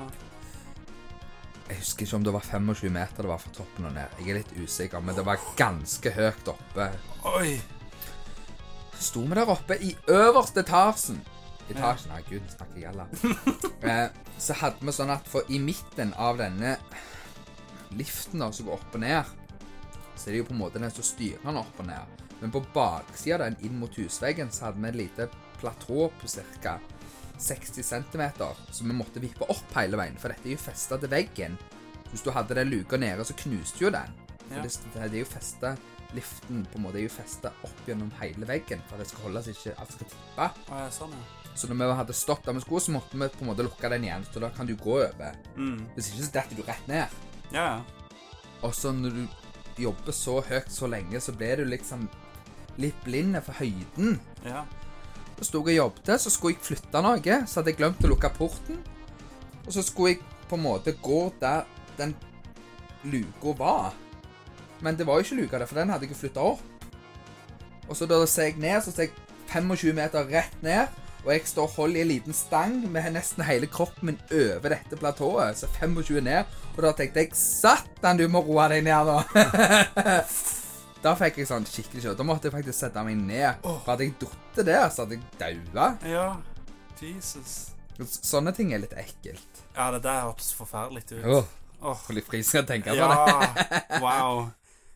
Jeg husker ikke om det var 25 meter det var fra toppen og ned. Jeg er litt usikker, men det var ganske høyt oppe. Oi. Så sto vi der oppe i øverste etasjen. Etasjen, nei gud, snakker jeg galla. (laughs) eh, så hadde vi sånn at for i midten av denne liften da, som går opp og ned, så er det jo på en måte den som styrer den opp og ned. Men på baksida av den inn mot husveggen så hadde vi et lite platå på ca. 60 cm, så vi måtte vippe opp hele veien, for dette er jo festa til veggen. Hvis du hadde den luka nede, så knuste jo den. For Ja. det, det er jo festa Liften på en måte er jo festa opp gjennom hele veggen for at det skal holde seg ikke at det skal tippe. Ja, sånn, ja. Så når vi hadde stoppet der vi skulle, så måtte vi på en måte lukke den igjen. Så da kan du gå over. Mm. Hvis ikke så detter du rett ned. Ja, ja. Og så når du jobber så høyt så lenge, så blir du liksom litt blind for høyden. Ja. Så sto jeg og jobbet, så skulle jeg flytte noe, så hadde jeg glemt å lukke porten. Og så skulle jeg på en måte gå der den luka var. Men det var jo ikke luka der, for den hadde jeg flytta opp. Og så da ser jeg ned, så ser jeg 25 meter rett ned. Og jeg står og holder i en liten stang med nesten hele kroppen min over dette platået. Så 25 ned. Og da tenkte jeg Satan, du må roe deg ned da. (laughs) da fikk jeg sånn skikkelig kjøtt. Da måtte jeg faktisk sette meg ned. For hadde jeg datt der, så hadde jeg daua. Ja. Jesus. Sånne ting er litt ekkelt. Ja, det der hørtes forferdelig ut. Åh, oh, Får litt frysninger å tenke på det. Ja, (laughs) wow.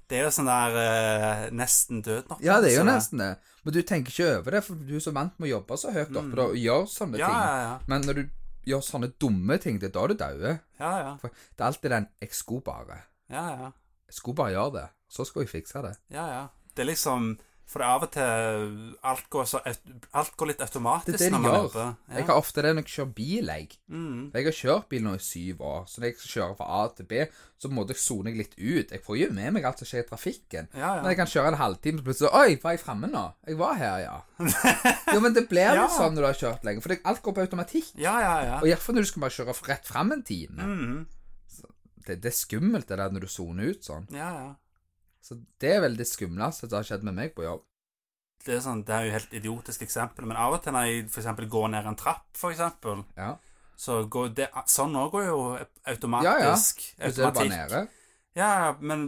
Det er jo sånn der uh, nesten død nok. Ja, det er jo nesten det. Men du tenker ikke over det, for du er så vant med å jobbe så høyt oppe mm. og gjøre sånne. Ja, ting. ja, ja. Men når du gjør sånne dumme ting, det er da du dauer. Ja, ja. For det er alltid den 'jeg skulle bare'. Ja, ja. Jeg skulle bare gjøre det. Så skal vi fikse det. ja, ja. Det er liksom For av og til Alt går, så, alt går litt automatisk Det er det de når man gjør. Ja. Jeg har ofte det når jeg kjører bil, jeg. Mm. Jeg har kjørt bil nå i syv år, så når jeg skal kjøre fra A til B, så må jeg soner jeg litt ut. Jeg får jo med meg alt som skjer i trafikken. Ja, Men ja. jeg kan kjøre en halvtime, så plutselig Oi, var jeg framme nå? Jeg var her, ja. (laughs) jo, men det blir Ja. sånn når du har kjørt lenge, for det, alt går på automatikk. Ja, ja, ja. Og iallfall når du skal bare kjøre rett fram en time. Mm. Det, det er skummelt, det der når du soner ut sånn. Ja, ja. Så det er vel det skumleste som har skjedd med meg på jobb. Det er, sånn, det er jo helt idiotisk eksempel, men av og til når jeg eksempel går ned en trapp, eksempel, Ja. så går det Sånn òg går jo automatisk. Ja, ja. Plutselig er bare nede. Ja, men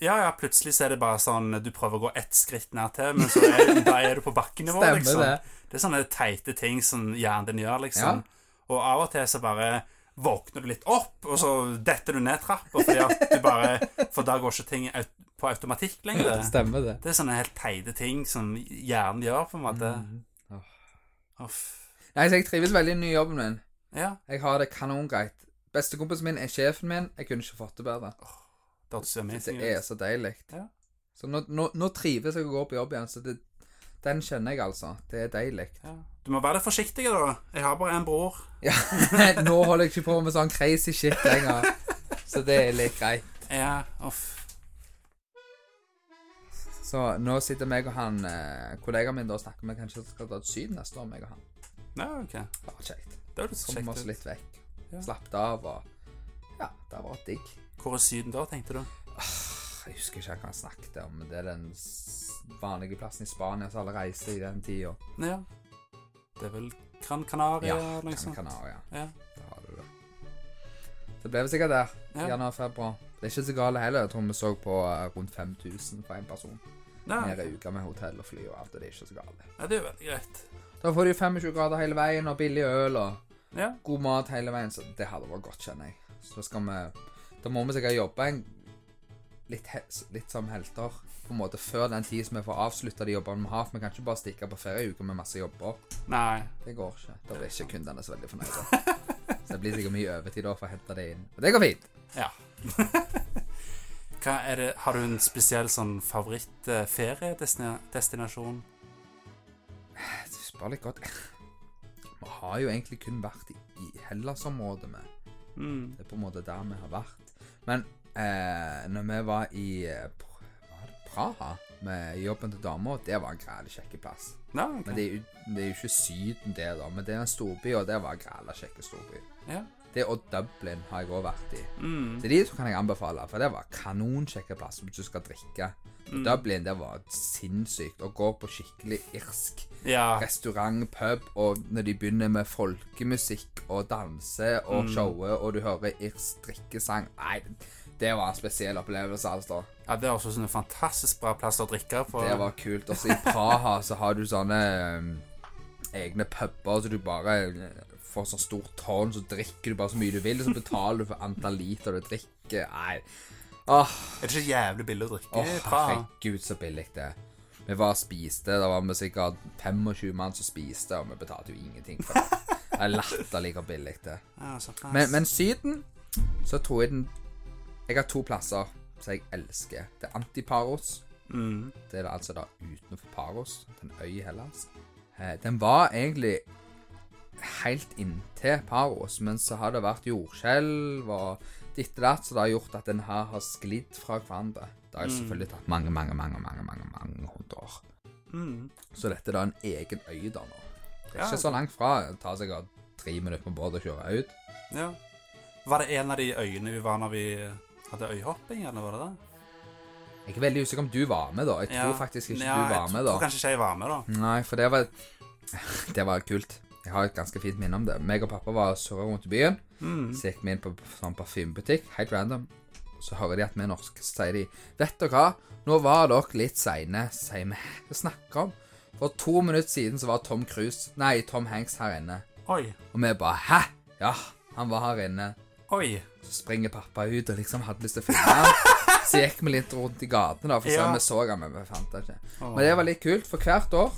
Ja, ja, plutselig så er det bare sånn Du prøver å gå ett skritt ned til, men så er, (laughs) da er du på bakkenivå, Stemmer liksom. det. Det er sånne teite ting som hjernen din gjør, liksom. Og av og til så bare våkner du litt opp, og så detter du ned trappa fordi at du bare For da går ikke ting på automatikk lenger. Stemmer det. Det er sånne helt teite ting som hjernen gjør, på en måte. Åh. Oh. Nei, så jeg trives veldig i den nye jobben min. Ja, Jeg har det kanongreit. Bestekompisen min er sjefen min. Jeg kunne ikke fått det bedre. det hørtes Det er så deilig. Ja. Så nå, nå, nå trives jeg å gå på jobb igjen, så det, den kjenner jeg altså. Det er deilig. Ja. Du må være litt forsiktig, da. Jeg har bare en bror. Ja, (laughs) nå holder jeg ikke på med sånn crazy shit lenger. (laughs) Så det er litt greit. Ja, uff. Så nå sitter meg og han eh, kollegaen min da og snakker om vi kanskje skal dra til Syden neste år, meg og han. Ja, ok. Bare kjekt. Det høres oss kjekt ut. litt vekk. Ja. Slappet av og Ja, det har vært digg. Hvor er Syden da, tenkte du? Jeg husker ikke hva han snakket om, men det er den s- vanlige plassen i Spania som alle reiser i den tida. Ja. Det er vel Gran Canaria Ja, eller noe Gran sånt? Canaria. Ja. Da har du det. Det ble vel sikkert der. Ja. Januar-februar. Det er ikke så galt heller. Jeg tror vi så på eh, rundt 5000 for én person. Ja. Mer uka med hotell og fly og alt, og det er ikke så galt. ja, det er veldig greit. Da får du 25 grader hele veien, og billig øl og Ja. god mat hele veien, så det hadde vært godt, kjenner jeg. Så da skal vi Da må vi sikkert jobbe en litt, litt som helter, på en måte, før den tid som vi får avslutta de jobbene vi har. For vi kan ikke bare stikke på ferieuke med masse jobber. Nei. Det går ikke. Da blir ikke kundene så veldig fornøyde. Så det blir sikkert mye overtid da for å hente det inn. Men det går fint. Ja. (laughs) Det, har du en spesiell sånn favoritt-feriedestinasjon? Du spør litt godt. Vi har jo egentlig kun vært i, i Hellas-området med. Mm. Det er på en måte der vi har vært. Men eh, når vi var i eh, var det Praha med jobben til dama, det var en græla kjekk plass. Ja, okay. Men det er, jo, det er jo ikke Syden, det, da. Men det er en storby, og det var en græla kjekk storby. Ja. Det og Dublin har jeg òg vært i. Mm. Så de to kan jeg anbefale, for det var kanonkjekke plass hvis du skal drikke. Mm. Dublin, det var sinnssykt. Å gå på skikkelig irsk Ja. restaurant, pub, og når de begynner med folkemusikk og danse og Mm. showet, og du hører irsk drikkesang Nei, det var en spesiell opplevelse, altså. ja, det er også sånne fantastisk bra plass å drikke på. Det var kult. Også i Praha så har du sånne um, egne puber, så du bare får sånn stort tårn, så drikker du bare så mye du vil, og så betaler du for antall liter du drikker. Nei. Åh, Er det ikke jævlig billig å drikke Åh, Praha? herregud, så billig det er. Vi var og spiste, da var vi sikkert 25 mann som spiste, og vi betalte jo ingenting for det. Det er latterlig hvor billig det er. Men, men Syden, så tror jeg den Jeg har to plasser som jeg elsker. Det er Antiparos. mm. Det er altså da utenfor Paros, en øy i Hellas. Eh, Den var egentlig helt inntil Paros, men så har det vært jordskjelv og ditt og datt, så det har gjort at en her har sklidd fra hverandre. Det har selvfølgelig tatt mange, mange, mange, mange, mange, mange hundre år. Mm. Så dette er da en egen øy da nå. Det er Ja, ikke så langt fra. Det tar sikkert tre minutter med båt å kjøre ut. Ja. Var det en av de øyene vi var når vi hadde øyhopping, eller var det det? Jeg er veldig usikker om du var med, da. Jeg tror Ja. faktisk ikke Ja, du var med, da. jeg tror kanskje ikke jeg var med, da. Nei, for det var (laughs) Det var kult. Jeg har et ganske fint minne om det. Meg og pappa var og surra rundt i byen. Mm. Så gikk vi inn på sånn parfymebutikk, helt random. Så hører de at vi er norske, så sier de Vet dere hva, nå var dere litt seine, sier vi. Hva snakker om? For to minutter siden så var Tom Cruise Nei, Tom Hanks her inne. Oi. Og vi bare Hæ? Ja, han var her inne. Oi. Så springer pappa ut og liksom hadde lyst til å finne ham. Så gikk vi litt rundt i gatene, da, for så Ja. vi så ham, men vi fant ham ikke. Oh. Men det var litt kult, for hvert år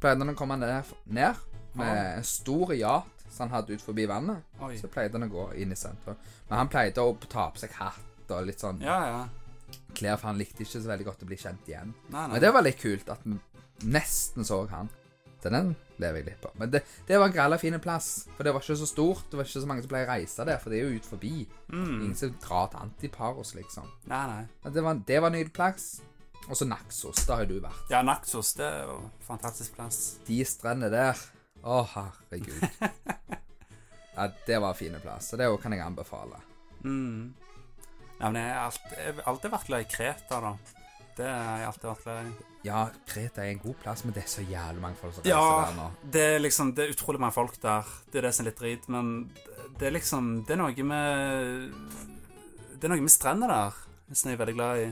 pleide han å komme ned, ned med en stor yacht som han hadde ut forbi vannet. Oi. Så pleide han å gå inn i sentrum. Men han pleide å ta på seg hatt og litt sånn Ja, ja. klær, for han likte ikke så veldig godt å bli kjent igjen. Nei, nei. Men det var litt kult at vi nesten så han. Så den lever jeg litt på. Men det, det var en gralla fin plass, for det var ikke så stort. Det var ikke så mange som pleier å reise der, for det er jo ut forbi. Mm. Ingen som drar til Antiparos, liksom. Nei, nei. Men det var, det var en nydelig plass. Og så Naxos, da har jo du vært. Ja, Naxos, det er jo en fantastisk plass. De strendene der Å, herregud. (laughs) Ja, det var en fin plass, og det kan jeg anbefale. Mm. Ja, men jeg har alltid, alltid vært glad i Kreta, da. Det har jeg alltid vært glad i. Ja, Kreta er en god plass, men det er så jævlig mange folk som reiser Ja, der nå. det er liksom Det er utrolig mange folk der. Det er det som er litt drit, men det er liksom Det er noe med Det er noe med strendene der som jeg er veldig glad i.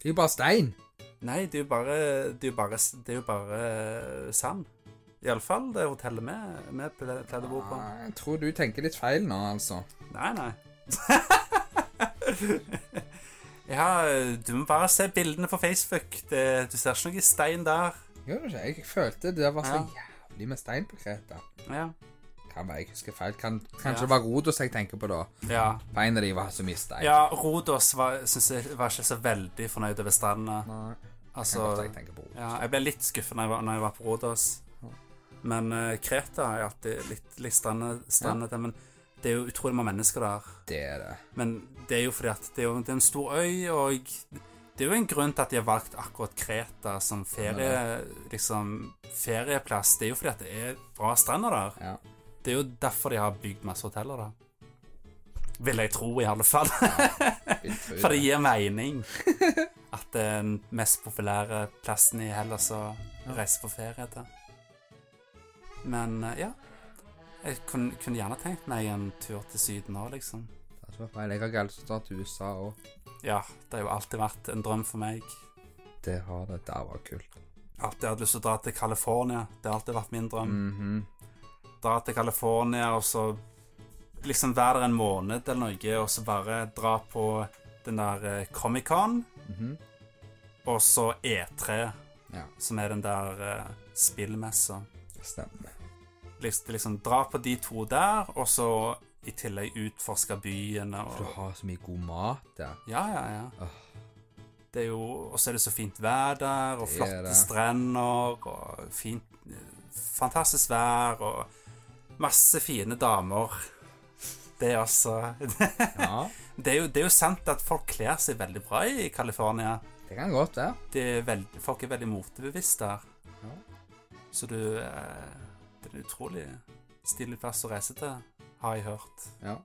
Det er jo bare stein. Nei, det er jo bare Det er jo bare, det er jo bare sand. Iallfall det hotellet vi vi pleide å bo på. Ja, Jeg tror du tenker litt feil nå, altså. Nei, nei. (laughs) ja, du må bare se bildene på Facebook. Det, du ser ikke noe stein der. Gjør du ikke? Jeg følte det var så Ja. jævlig med stein på Kreta. Ja. Kan være jeg husker feil. Kan, kanskje Ja. det var Rodos jeg tenker på da. Ja, På en av de var så mye stein. ja Rodos var, synes jeg var ikke så veldig fornøyd over stranda. Altså, jeg ja, jeg ble litt skuffet når jeg var, når jeg var på Rodos. Men uh, Kreta er alltid litt, litt strende, strendete. Men det er jo utrolig mange mennesker der. Det er det. Men det er jo fordi at det er, jo, det er en stor øy, og det er jo en grunn til at de har valgt akkurat Kreta som ferie, liksom, ferieplass. Det er jo fordi at det er bra strender der. Ja. Det er jo derfor de har bygd masse hoteller der. Vil jeg tro, i alle fall. Ja, (laughs) For det gir mening at det er den mest populære plassen i Hellas å reise på ferie til. Men eh, ja. Jeg kunne, kunne gjerne tenkt meg en tur til Syden òg, liksom. Det var feil. Jeg har galt å dra til USA òg. Ja, det har jo alltid vært en drøm for meg. Det har det. Det var kult. Alltid hatt lyst til å dra til California. Det har alltid vært min drøm. Mhm. Dra til California og så liksom være der en måned eller noe, og så bare dra på den der eh, Comic-Con, Mhm. og så E3, Ja, som er den der uh, spillmessa. stemmer. Liksom, dra på de to der, og så i tillegg utforske byene For du og har så mye god mat der. Ja, ja, ja. Det er jo Og så er det så fint vær der, og Det flotte strender, og fint Fantastisk vær, og masse fine damer. Det er altså (laughs) Ja, Det er jo, det er jo sant at folk kler seg veldig bra i California. det kan godt være. Det er folk er veldig motebevisste der. Ja. Så du eh, Det er utrolig stilig plass å reise til, har jeg hørt. Ja.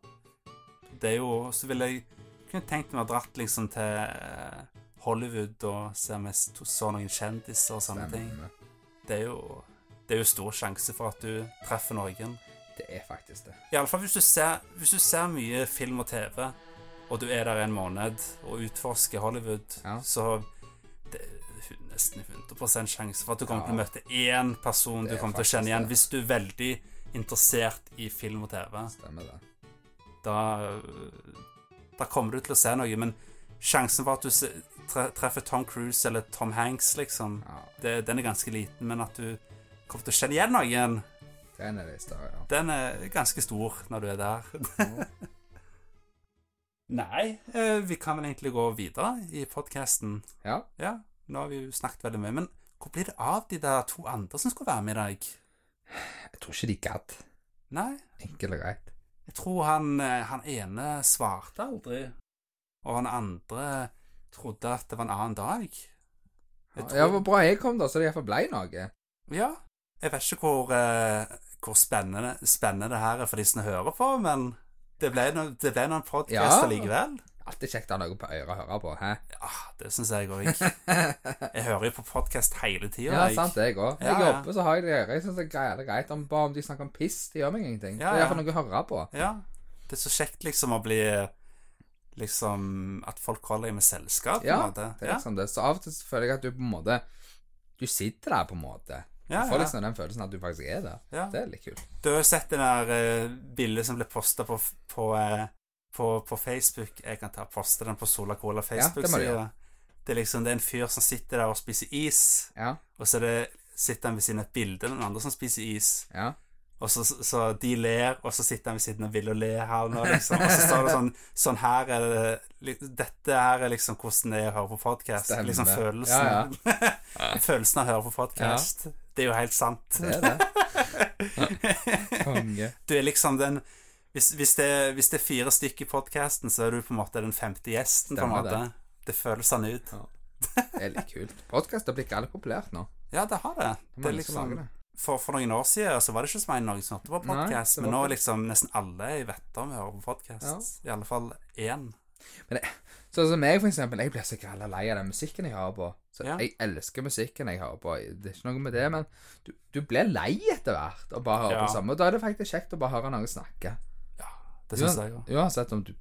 Det er jo Så ville jeg kunne tenkt meg å dratt liksom til eh, Hollywood og se om jeg så noen kjendiser og sånne ting. Det er jo Det er jo stor sjanse for at du treffer noen. Det er faktisk det. Iallfall hvis, du ser- hvis du ser mye film og TV, og du er der en måned og utforsker Hollywood, Ja. så nesten 100 sjanse for at du kommer til å møte én person du er kommer til å kjenne igjen. det. Hvis du er veldig interessert i film og TV, Stemmer det. da, da kommer du til å se noe. Men sjansen for at du se- treffer Tom Cruise eller Tom Hanks, liksom, Ja, det, den er ganske liten. Men at du kommer til å kjenne igjen noen, den er større, ja. den er ganske stor når du er der. (laughs) Nei, eh, vi kan vel egentlig gå videre i podkasten. Ja. Ja, nå har vi jo snakket veldig mye. Men hvor blir det av de der to andre som skulle være med i dag? Jeg tror ikke de gadd. Nei, Enkelt og greit. jeg tror han, eh, han ene svarte aldri. Og han andre trodde at det var en annen dag. Jeg Ja, det var bra jeg kom, da, så det iallfall ble noe. Ja. Jeg vet ikke hvor, eh, hvor spennende, spennende det her er for de som hører på, men det ble, no, det ble noen podkast Ja. likevel. Alltid kjekt å ha noe på øret å høre på. Hæ? Ja, det syns jeg òg. (laughs) Jeg hører jo på podkast hele tida. Ja, sant, jeg òg. Jeg Ja, ja. jobber, så har jeg det i øret. Jeg syns det er greit, om, bare om de snakker om piss. Det gjør meg ingenting. Ja, Det er ja. iallfall noe å høre på. Ja. Det er så kjekt liksom å bli Liksom At folk holder deg med selskap, på en måte. det er liksom det. Så av og til føler jeg at du på en måte Du sitter der, på en måte. Ja, du får ja. liksom den følelsen at du faktisk er der. Ja. Det er litt kult. Du har jo sett det der uh, bildet som ble posta på, på, eh, på, på Facebook. Jeg kan ta poste den på Sola Cola det du Facebook-sida. gjøre. det er liksom det er en fyr som sitter der og spiser is, Ja. og så det, sitter han ved siden av et bilde av noen andre som spiser is. Ja. Og så, så de ler, og så sitter han ved siden av Ville og le her nå, liksom. Og så står det sånn (laughs) Sånn her er det Dette her er liksom hvordan det er å høre på podkast. Liksom følelsen Ja, (laughs) Følelsen av å høre på podkast. Det er jo helt sant. Det er det. (laughs) Konge. Du er liksom den Hvis, hvis, det, hvis det er fire stykker i podkasten, så er du på en måte den femte gjesten, på en måte. Det. føles sånn ut. Ja. Det er litt kult. Podkast har blitt galt populært nå. Ja, det har det. Det det liksom det. for, for noen år siden så var det ikke så mange noen som hørte på podkast, men nå er liksom nesten alle jeg vet om, hører på podkast. I alle fall én. Sånn som meg, for eksempel. Jeg blir så gralla lei av den musikken jeg hører på. Så Ja. Jeg elsker musikken jeg hører på. Det er ikke noe med det, men du, du blir lei etter hvert av bare å høre Ja. på samme. Og da er det faktisk kjekt å bare høre noen snakke. Ja, det syns jeg òg. Uansett om du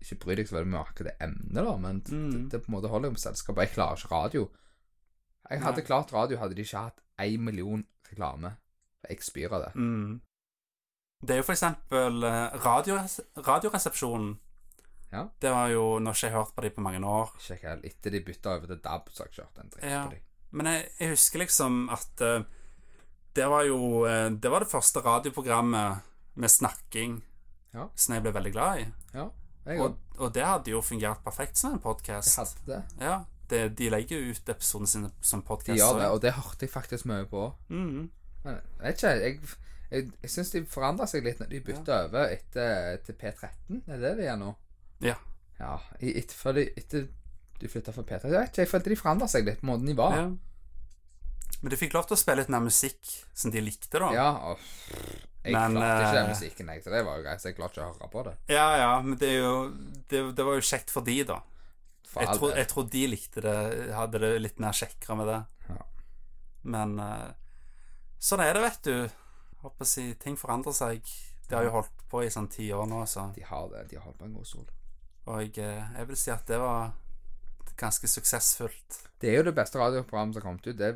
ikke bryr deg så veldig mye om akkurat det emnet, da, men Mm. det, det på en måte holder jo med selskap. Jeg klarer ikke radio. Jeg hadde Nei. klart radio hadde de ikke hatt én million reklame. Jeg spyr av det. Mm. Det er jo for eksempel eh, radiores Radioresepsjonen. Ja. Det var jo Nå har ikke jeg hørt på dem på mange år. Ikke jeg. Etter de bytta over til DAB, så har jeg kjørt en dritt Ja. på dem. Men jeg, jeg husker liksom at uh, det var jo uh, Det var det første radioprogrammet med snakking Ja. som jeg ble veldig glad i. Ja, Og, og det hadde jo fungert perfekt som en podkast. det. Ja, det, de legger jo ut episodene sine som De podkast. gjør det, og det hørte jeg faktisk mye på. Mm. Men jeg vet ikke, jeg, jeg, jeg syns de forandra seg litt når de bytta over etter, til P13. Er det det de gjør nå? Ja. Ja, etter, før de, etter de flytta fra P13. Jeg vet ikke, jeg følte de forandra seg litt, på måten de var. ja. Men du fikk lov til å spille litt mer musikk som de likte, da. Ja, og jeg Men, klarte ikke den eh, musikken, jeg, så det var jo greit. Så jeg klarte ikke å høre på det. ja, ja, men det, er jo, det, det var jo kjekt for de, da. For Jeg tror, jeg tror de likte det, hadde det litt mer kjekkere med det. Ja. Men eh, sånn er det, vet du. Håper å si, ting forandrer seg. De har jo holdt på i sånn ti år nå, så De har det. De har holdt på en god sol. Og jeg, eh, jeg vil si at det var ganske suksessfullt. Det er jo det beste radioprogrammet som har kommet ut. Det,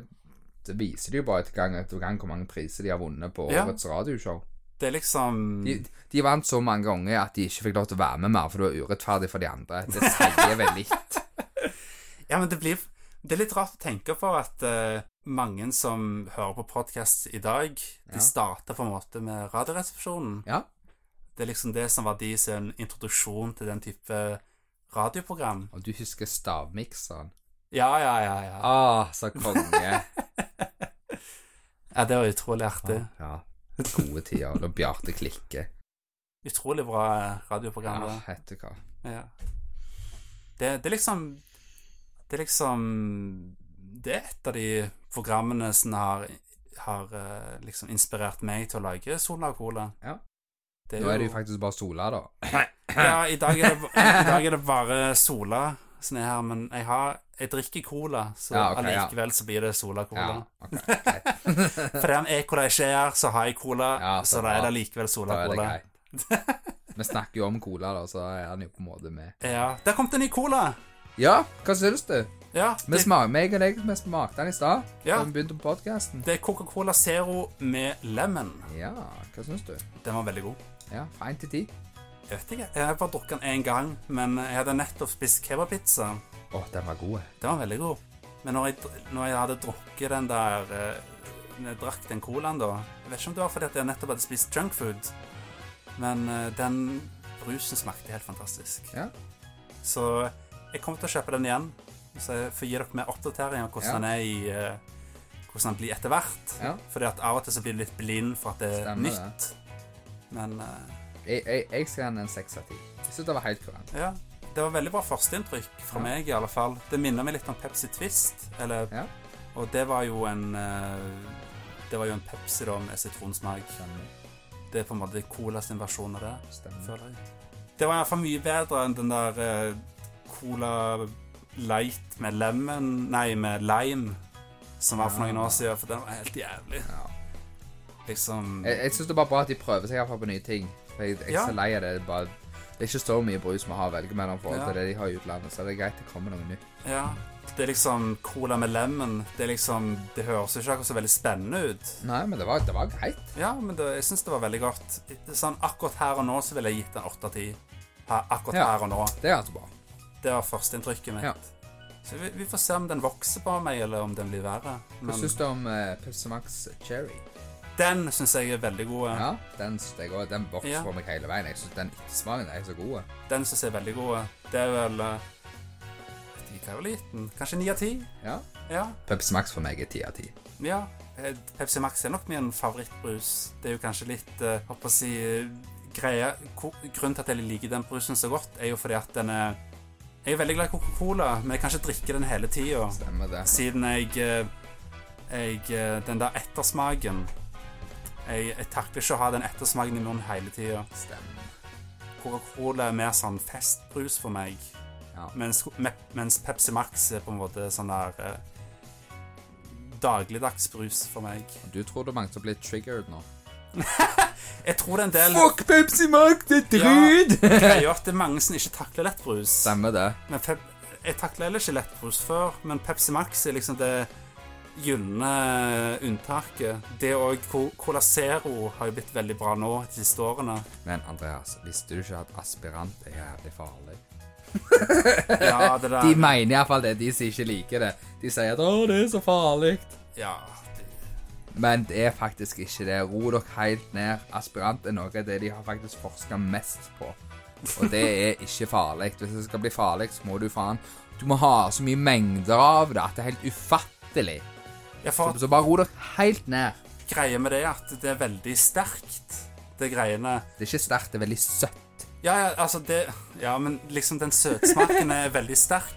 det viser de jo bare etter gang etter gang hvor mange priser de har vunnet på Ja. årets radioshow. Det er liksom De, de vant så mange ganger at de ikke fikk lov til å være med mer, for det var urettferdig for de andre. Det sier vel litt. (laughs) Ja, men det blir Det er litt rart å tenke på at uh, mange som hører på podkast i dag, Ja. de starter på en måte med Radioresepsjonen. Ja. Det er liksom det som var de sin introduksjon til den type radioprogram. Og du husker stavmikseren? Ja, ja, ja. ja. Ah, så konge. (laughs) Ja, Det var utrolig artig. ja. Gode tider. Da Bjarte klikker. Utrolig bra radioprogram. Ja, vet du hva. Ja. Det, det er liksom Det er liksom Det er et av de programmene som har, har eh, liksom inspirert meg til å lage Sola Cola. Ja. Er Nå er det jo faktisk bare Sola, da. Ja, i dag er det, dag er det bare Sola er her, men jeg har Jeg drikker cola, så Ja, ok, ja. allikevel så blir det Sola Cola. Ja, okay, okay. (laughs) Fordi om E-cola ikke er her, så har jeg cola, Ja, så så da er det likevel Sola Da er det Cola. Vi snakker jo om cola, da, så er den jo på en måte med. Ja. Der kom det en ny cola! Ja, hva syns du? Ja, det, smak, meg og deg vi smakte den i stad. Ja. Da vi begynte på podkasten. det er Coca-Cola Zero med lemon. Ja, hva syns du? Den var veldig god. Ja, én til ti? Jeg vet ikke. Jeg har bare drukket den én gang, men jeg hadde nettopp spist kebabpizza. Å, den var god. Den var veldig god. Men når jeg, når jeg hadde drukket den der eh, Når jeg drakk den colaen, da Jeg vet ikke om det var fordi at jeg nettopp hadde spist junkfood, men eh, den brusen smakte helt fantastisk. Ja. Så jeg kommer til å kjøpe den igjen. Så jeg får gi dere mer oppdatering av hvordan Ja. den er i eh, Hvordan den blir etter hvert. Ja. Fordi at av og til så blir du litt blind for at det er Stemmer nytt. Men eh, Jeg, jeg, jeg skal gi den en seks av ti. Jeg syns det var helt kurant. Ja, det var veldig bra førsteinntrykk fra Ja. meg, i alle fall. Det minner meg litt om Pepsi Twist. Eller, Ja. Og det var jo en eh, Det var jo en Pepsi da med sitronsmak. Det er på en måte Cola sin versjon av det, Stemmer. føler jeg. Det var iallfall mye bedre enn den der eh, Cola Light med lemon Nei, med lime, som var for noen år siden, for den var helt jævlig. Ja. Liksom Jeg, jeg syns det er bare bra at de prøver seg på nye ting. Jeg, jeg er Ja. så lei av det. Bare, det er ikke så mye brus vi har å velge mellom forhold Ja. til det de har i utlandet, så det er greit det kommer noe nytt. Ja. Det er liksom Cola med lemon. Det liksom Det høres ikke akkurat så veldig spennende ut. Nei, men det var, det var greit. Ja, men det, jeg syns det var veldig godt. Sånn akkurat her og nå så ville jeg gitt en åtte av ti. Akkurat Ja. her og nå. Det er altså bra. Det var førsteinntrykket mitt. Ja. Så vi, vi får se om den vokser på meg, eller om den blir verre. Hva Men syns du om uh, Pepsi Max Cherry? Den syns jeg er veldig god. Ja, den, synes også- den vokser Ja. på meg hele veien. Jeg syns den ettersmaken er så god. Den syns jeg er veldig god. Det er vel eh, hva var liten. Kanskje ni av ti? Ja. Ja. Pepsi Max for meg er ti av ti. ja. Eh, Pepsi Max er nok min favorittbrus. Det er jo kanskje litt uh, Håper å si eh, greia Grunnen til at jeg liker den brusen så godt, er jo fordi at den er Jeg er veldig glad i Coca-Cola, men jeg kan ikke drikke den hele tida. Siden jeg, eh, jeg eh, Den der ettersmaken jeg, jeg takler ikke å ha den ettersmaken i munnen hele tida. Coca-Cola er mer sånn festbrus for meg. Ja. Mens, mens Pepsi Max er på en måte sånn der eh, Dagligdagsbrus for meg. Du tror er mange som blir triggered nå? (laughs) Jeg tror det er en del Fuck Pepsi Max, det er drit! greier at (laughs) det er mange som ikke takler lettbrus. Stemmer det. Men pep jeg takler heller ikke lettbrus før, men Pepsi Max er liksom det gylne unntaket. Det òg Colasero har jo blitt veldig bra nå de siste årene. Men Andreas, visste du ikke at aspirant er jævlig farlig? (laughs) Ja, det der De mener iallfall det, de som ikke liker det. De sier at 'å, det er så farlig'. Ja, Men det er faktisk ikke det. Ro dere helt ned. Aspirant er noe av det de har faktisk forska mest på. Og det er ikke farlig. Hvis det skal bli farlig, så må du faen Du må ha så mye mengder av det at det er helt ufattelig. Ja Så, så bare ro dere helt ned. greia med det er at det er veldig sterkt, det greiene. Det er ikke sterkt, det er veldig søtt. Ja, ja, altså det Ja, men liksom den søtsmaken er veldig sterk.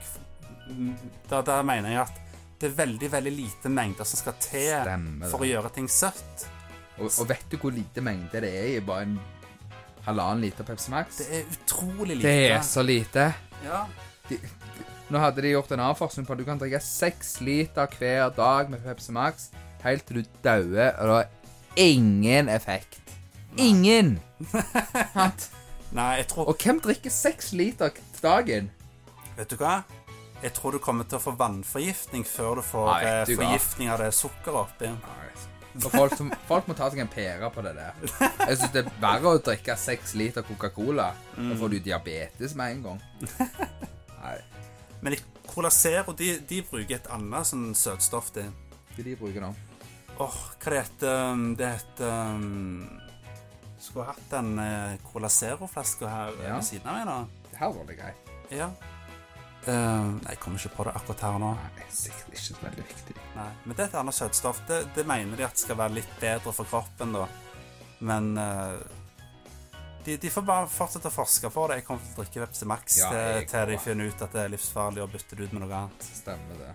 Da, da mener jeg at det er veldig, veldig lite mengder som skal til Stemmer for å gjøre ting søtt. Og, og vet du hvor lite mengde det er i bare en halvannen liter Pepsi Max? Det er utrolig lite. Det er så lite. Ja. Nå hadde de gjort en avforskning på at du kan drikke seks liter hver dag med Pepsi Max helt til du dauer, og det har ingen effekt. Ingen! (laughs) Nei, jeg tror og hvem drikker seks liter til dagen? Vet du hva? Jeg tror du kommer til å få vannforgiftning før du får Nei, eh, du hva? forgiftning av det sukkeret oppi. Og folk, som, folk må ta seg en pære på det der. Jeg syns det er verre å drikke seks liter Coca-Cola. Da får du diabetes med en gang. Nei, Men Colasero, Cola de, de bruker et annet sånn søtstoff. Det. hva de bruker da? Åh, hva det heter um, Det heter um, Skulle hatt den eh, Cola Zero-flaska her Ja. ved siden av meg, da. Det her var det greit. Ja. Uh, jeg kommer ikke på det akkurat her nå. Nei, sikkert ikke så veldig viktig. Nei, Men det er et annet søtstoff. Det, det mener de at skal være litt bedre for kroppen, da. Men eh, de, de får bare fortsette å forske på det. Jeg kommer til å drikke Vepsi Max Ja, til, til de finner ut at det er livsfarlig og bytter det ut med noe annet. Stemmer det.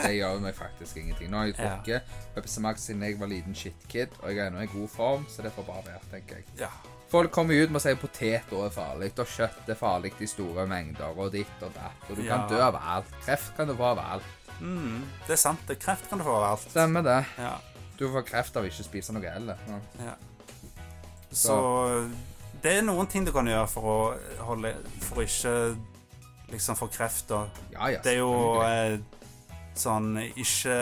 Det gjør meg faktisk ingenting. Nå har jeg (laughs) Ja. drukket Pepsi Max siden jeg var liten shitkid, og jeg er ennå i god form, så det får bare være, tenker jeg. Ja. Folk kommer ut med å si poteter er farlig, og kjøtt er farlig i store mengder, og ditt og datt, og du kan dø av alt. Kreft kan du få av alt. Mm, det er sant. det Kreft kan du få av alt. Stemmer det. Ja. Du får kreft av å ikke spise noe heller. Ja. ja. Så det er noen ting du kan gjøre for å holde For å ikke liksom få kreft. da. Ja, ja, Det er jo eh, sånn Ikke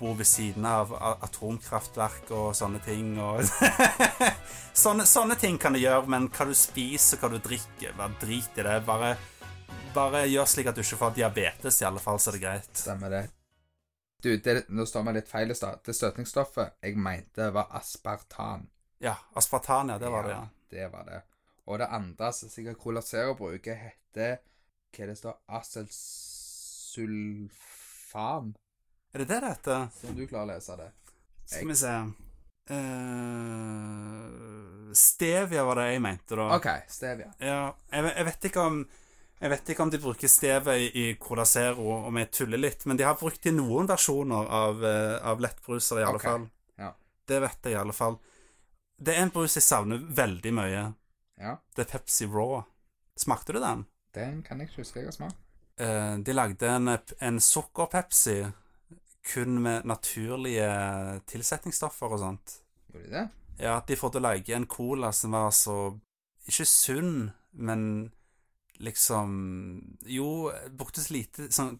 bo ved siden av atomkraftverk og sånne ting. Og (laughs) sånne, sånne ting kan du gjøre, men hva du spiser, hva du drikker, bare drit i det. Bare, bare gjør slik at du ikke får diabetes, i alle fall, så er det greit. Stemmer det. Du, det, nå står vi litt feil i stad. Det støtningsstoffet jeg mente var aspartan. Ja, aspartan, ja. Det var det, ja. Det var det. Og det andre som sikkert Cola Zero bruker, heter Hva det står? Acelsulfan. Er det det det heter? Så du klarer å lese det. Skal vi se uh, Stevia var det jeg mente, da. OK, stevia. Ja, jeg, jeg vet ikke om jeg vet ikke om de bruker stevia i, i Cola Zero, om jeg tuller litt, men de har brukt det i noen versjoner av, eh, av lettbruser, i alle okay. fall. ja. Det vet jeg i alle fall. Det er en brus jeg savner veldig mye. Ja. Det er Pepsi Raw. Smakte du den? Den kan jeg ikke huske jeg har smakt. Eh, de lagde en, en sukkerpepsi kun med naturlige tilsetningsstoffer og sånt. Gjorde de det? Ja, at de til å lage en cola som var så Ikke sunn, men liksom Jo, brukte så lite sånn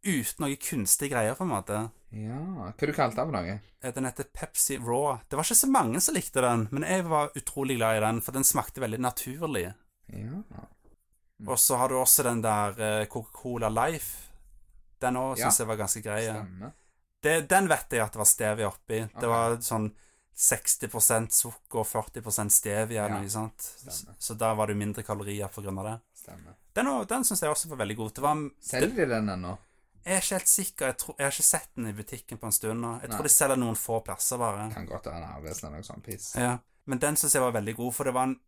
Uten noe kunstige greier, på en måte. Ja Hva du kalte den for noe? Eh, Den heter Pepsi Raw. Det var ikke så mange som likte den, men jeg var utrolig glad i den, for den smakte veldig naturlig. Ja. Og så har du også den der eh, Coca-Cola Life. Den òg Ja. syns jeg var ganske grei. Den vet jeg at det var stevia oppi. Okay. Det var sånn 60% sukker og 40% stevia eller Ja, noe sånt. stemmer. Så da var det mindre kalorier pga. det. Stemmer. Den, den syns jeg også var veldig god. Det var, Selger de den ennå? Jeg er ikke helt sikker. Jeg, tror, jeg har ikke sett den i butikken på en stund nå. Jeg Nei. tror de selger noen få plasser bare. Kan godt være en arvesen eller noe sånt piss. Ja. Men den syns jeg var veldig god, for det var en,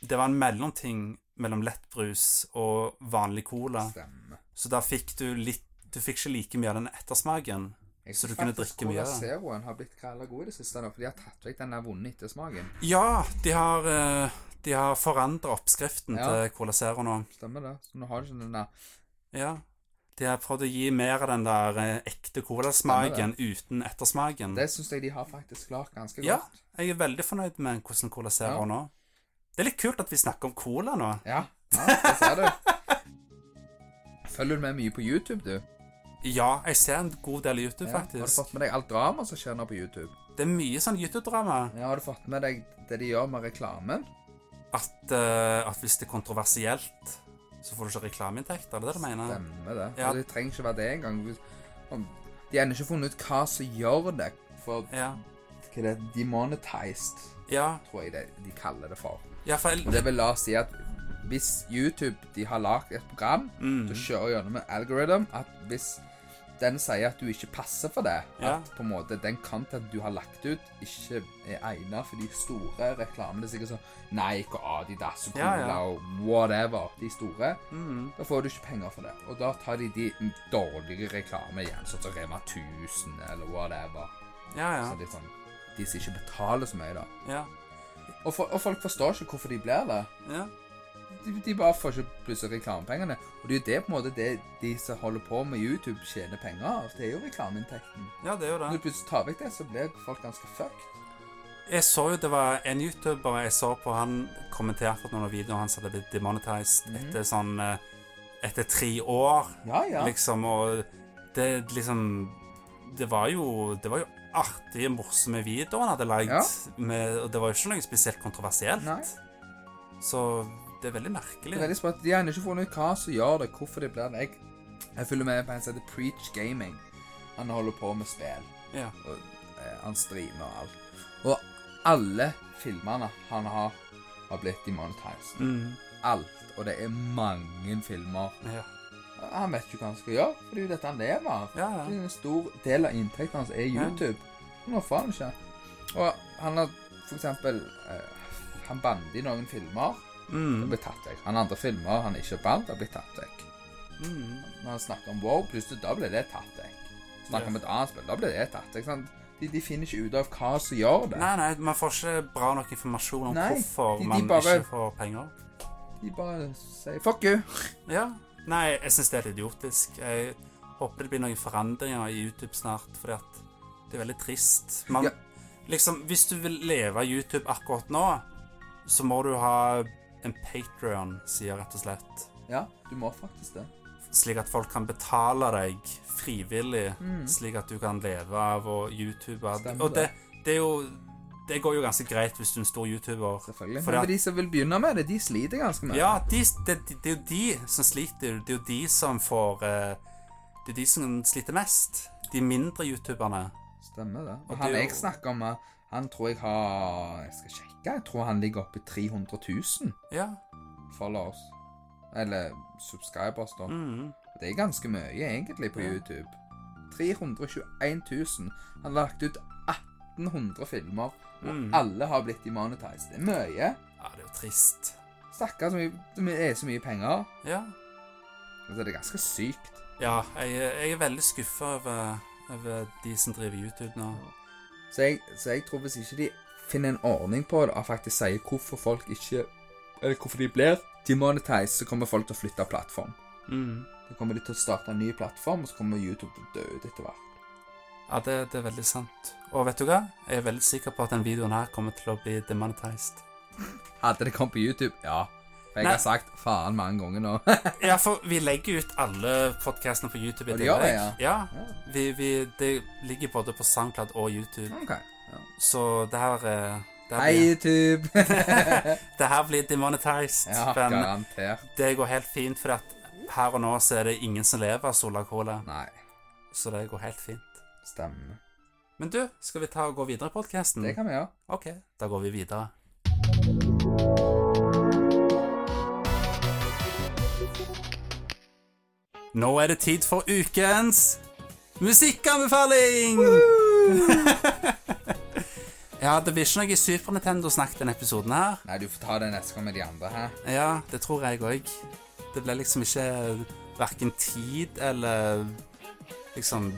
det var en mellomting mellom lettbrus og vanlig cola. Stemmer. Så da fikk du litt Du fikk ikke like mye av den ettersmaken. Jeg Så du kunne drikke mye Cola det? Zeroen har blitt gralla god i det siste, da, for de har tatt vekk den der vonde ettersmaken. Ja, de har, eh, de har forandra oppskriften Ja. til Cola Zero nå. Stemmer det. Så nå har du ikke den der Ja. De har prøvd å gi mer av den der eh, ekte colasmaken uten ettersmaken. Det syns jeg de har faktisk klart ganske godt. Ja. Jeg er veldig fornøyd med hvordan Cola Zero Ja. nå. Det er litt kult at vi snakker om cola nå. Ja, ja det ser du. Følger du med mye på YouTube, du? Ja, jeg ser en god del YouTube, Ja. Har du fått med deg alt drama som skjer nå på YouTube? Det er mye sånn YouTube-drama. Ja, Har du fått med deg det de gjør med reklamen? At, uh, at hvis det er kontroversielt, så får du ikke reklameinntekter. Er det det du mener? Stemmer det. Ja. Det trenger ikke være det engang. De har ennå ikke funnet ut hva som gjør det. For Ja. hva er det? Demonetized, Ja, tror jeg det, de kaller det for. ja for jeg, det vil la oss si at hvis YouTube de har lagd et program Mm. som kjører gjennom en algorithm, at hvis den sier at du ikke passer for det, Ja. at på en måte den content du har lagt ut, ikke er egnet for de store reklamene, sikkert sånn Nike og Adidas og Cola ja. og whatever, de store, mm. da får du ikke penger for det. Og da tar de de dårlige reklame igjen, sånn som Rema 1000 eller whatever. Ja, ja. Så det er sånn, de som ikke betaler så mye, da. ja. Og, for, og folk forstår ikke hvorfor de blir det. ja. De, de bare får ikke plutselig reklamepengene. Og det er jo det på en måte det de som holder på med YouTube, tjener penger av. Det er jo reklameinntekten. Ja, det er jo det. Når du plutselig tar vekk det, så blir folk ganske fucked. Jeg så jo det var en YouTuber jeg så på, han kommenterte at noen av videoene hans hadde blitt demonetized Mhm. etter sånn eh, Etter tre år, Ja, ja. liksom, og det liksom Det var jo Det var jo artige, morsomme videoer han hadde lagd, Ja. og det var jo ikke noe spesielt kontroversielt. Nei. Så det er veldig merkelig. Det er veldig sprøtt. De har ennå ikke funnet ut hva som gjør det, hvorfor det blir det. Jeg, jeg følger med på en som heter Preach Gaming. Han holder på med spill. Ja. Og, eh, han streamer og alt. Og alle filmene han har, har blitt demonetized. Mm. Alt. Og det er mange filmer. Ja. Han vet ikke hva han skal gjøre, for det er jo dette han lever av. Ja, ja. En stor del av inntekten hans er YouTube. Nå får han ikke. Og han har for eksempel eh, Han bandet i noen filmer. Det blir tatt vekk. Han andre filmer han ikke bandt, det blir tatt vekk. Mm. Når han snakker om WoW, plutselig da blir det tatt vekk. Snakker om et annet spill, da blir det tatt vekk. sant? De, de finner ikke ut av hva som gjør det. Nei, nei, man får ikke bra nok informasjon om Nei, hvorfor de- de man bare- ikke får penger. De bare sier 'fuck you'. Ja. Nei, jeg syns det er litt idiotisk. Jeg håper det blir noen forandringer i YouTube snart, fordi at det er veldig trist. Man, Ja. Liksom, hvis du vil leve YouTube akkurat nå, så må du ha en Patrion-side, rett og slett. Ja, du må faktisk det. Slik at folk kan betale deg frivillig, Mm. slik at du kan leve av å YouTube. Stemmer Og det, det jo Det går jo ganske greit hvis du er en stor YouTuber. Selvfølgelig. Men de som vil begynne med det, de sliter ganske mye. Ja, de, det, det er jo de som sliter. Det er jo de som får eh, Det er de som sliter mest. De mindre youtuberne. Stemmer det. Og Og han jo- jeg snakker om, eh, han tror jeg har Jeg skal sjekke. Jeg tror han ligger oppe i 300 000 Ja. followers. Eller subscribers, da. Mm. Det er ganske mye, egentlig, på Ja. YouTube. 321 000. Han har lagt ut 1800 filmer, og Mm. alle har blitt demonetized. Det er mye. ja, det er jo trist. Stakkar, det er så mye penger. Ja. Altså, det er ganske sykt. Ja, jeg, jeg er veldig skuffa over, over de som driver YouTube nå. Så jeg, så jeg tror hvis ikke de finner en ordning på det, og faktisk sier hvorfor folk ikke Eller hvorfor de blir demonetized, så kommer folk til å flytte plattform. Mm. Så kommer de til å starte en ny plattform, og så kommer YouTube til å dø ut etter hvert. Ja, det, det er veldig sant. Og vet du hva? Jeg er veldig sikker på at den videoen her kommer til å bli demonetized. (laughs) Hadde det kommet på YouTube? Ja. For jeg Nei. har sagt faen mange ganger nå. (laughs) Ja, for vi (laughs) legger ut alle podkastene på YouTube i Og Ja. ja. Ja. Vi, vi, det ligger både på SoundCloud og YouTube. ok. Så det her eh, det her Hei, blir, YouTube! (laughs) det her blir demonetized. ja, men garantert. det går helt fint, for her og nå så er det ingen som lever av Sola Cola. Nei, Så det går helt fint. stemmer. Men du, skal vi ta og gå videre i podkasten? Det kan vi gjøre. Ok, da går vi videre. Nå er det tid for ukens musikkanbefaling! (laughs) ja, det blir ikke noe Super Nintendo-snakk denne episoden her. Nei, du får ta det neste gang med de andre her. Ja, det tror jeg òg. Det ble liksom ikke verken tid eller liksom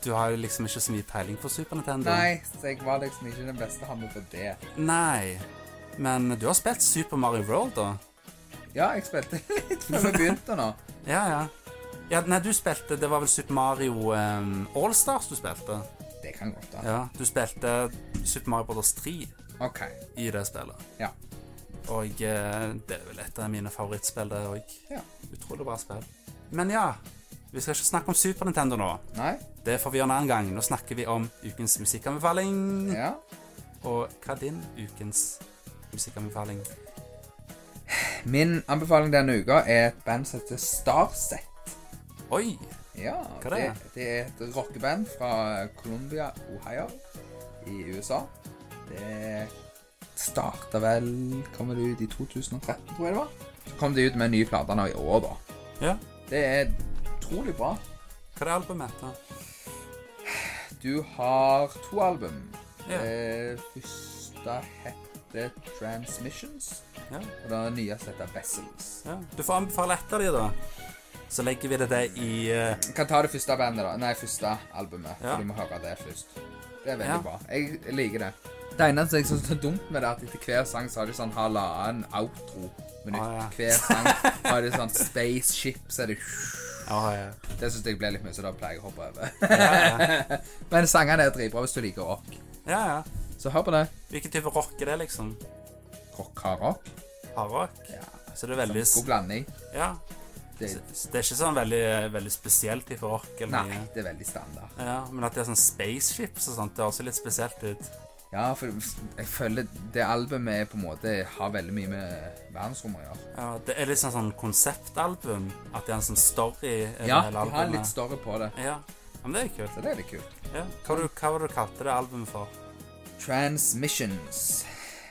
Du har jo liksom ikke så mye peiling på Super Nintendo. Nei, så jeg var liksom ikke den beste hammer på det. Nei. Men du har spilt Super Mario World, da? Ja, jeg spilte litt før vi begynte nå. (laughs) Ja, ja. ja nei, du spilte Det var vel Super Mario um, Allstars du spilte? Det kan godt være. Ja. Du spilte Super Mario Brothers 3 okay. i det spillet. Ja. Og eh, det er vel et av mine favorittspill, det òg. Ja. Utrolig bra spill. Men ja, vi skal ikke snakke om Super Nintendo nå. Nei? Det får vi gjøre en annen gang. Nå snakker vi om ukens musikkanbefaling. Ja. Og hva er din ukens musikkanbefaling? Min anbefaling denne uka er et band som heter Starset. Oi! Ja, Hva er det? det? Det er et rockeband fra Columbia, Ohio i USA. Det starta vel Kommer det ut i 2013, tror jeg det var. Så kom det ut med en ny plate nå i år, da. Ja. Det er utrolig bra. Hva er albumet da? Du har to album. Ja. Det første heter Transmissions, Ja. og det nyeste heter Vessels. ja. Du får anbefale ett av de, da. Så legger vi det der i uh... Kan ta det første bandet, da. Nei, første albumet. Ja. For du må høre det først. Det er veldig Ja. bra. Jeg liker det. Det eneste jeg syns er dumt med det, er at etter hver sang så har de sånn halvannen outro minutt. Ah, ja. Hver sang (laughs) har de sånn spaceship, så er det Ja, ja. Det syns jeg blir litt mye, så da pleier jeg å hoppe over. Ja. (laughs) Men sangene er dritbra hvis du liker rock. ja, ja. Så hør på det. Hvilken type rock er det, liksom? Rock har rock. Hardrock? Ja. Så det er veldig God blanding. Ja. Det, Det er ikke sånn veldig, veldig spesielt i fork? nei, mye. det er veldig standard. Ja, Men at det er sånn spaceships og sånt, det høres litt spesielt ut. Ja, for jeg føler det albumet er på en måte har veldig mye med verdensrommet å gjøre. Ja, Det er litt sånn, sånn konseptalbum. At det er en sånn story Ja, de har litt story på det, Ja. men det er kult. så det er litt kult. Ja. Hva, var hva var det du kalte det albumet for? Transmissions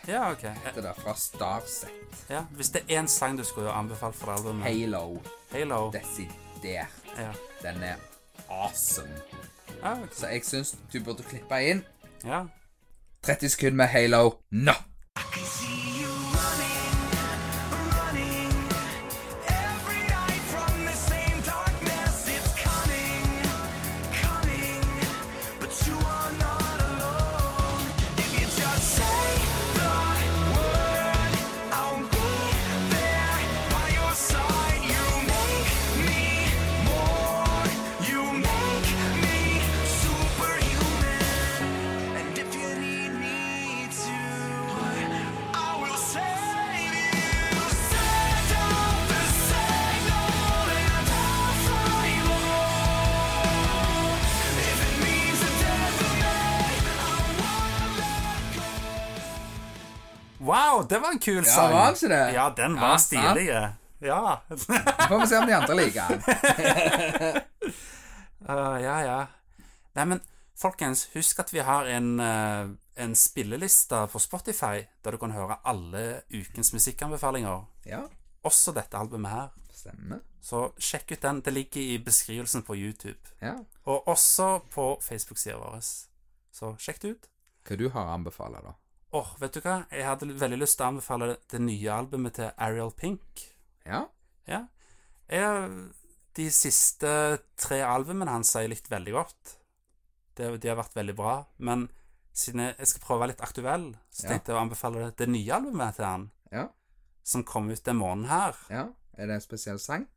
Ja, ok. Det det, fra Starset. ja. Hvis det er én sang du skulle anbefalt for det albumet Halo, Halo. desidert. Ja. Den er awesome. Ja, ok. Så jeg syns du burde klippe inn ja. 30 sekunder med Halo nå. Running, Wow, det var en kul Ja, sang. var ikke det? Ja, den var Ja, stilig. Ja. Så får vi se om de andre liker den. Uh, (laughs) ja, ja. Nei, men folkens, husk at vi har en, uh, en spilleliste på Spotify der du kan høre alle ukens musikkanbefalinger. Ja, Også dette albumet her. stemmer. Så sjekk ut den. Det ligger i beskrivelsen på YouTube. Ja. Og også på Facebook-sida vår. Så sjekk det ut. Hva du har å anbefale, da? Åh, vet du hva? Jeg hadde veldig lyst til å anbefale det nye albumet til Ariel Pink. Ja? Ja. Jeg, de siste tre albumene hans har jeg likt veldig godt. Det, de har vært veldig bra. Men siden jeg, jeg skal prøve å være litt aktuell, så Ja. tenkte jeg å anbefale det, det nye albumet til han. Ja. som kom ut den måneden her. Ja. Er det en spesiell sang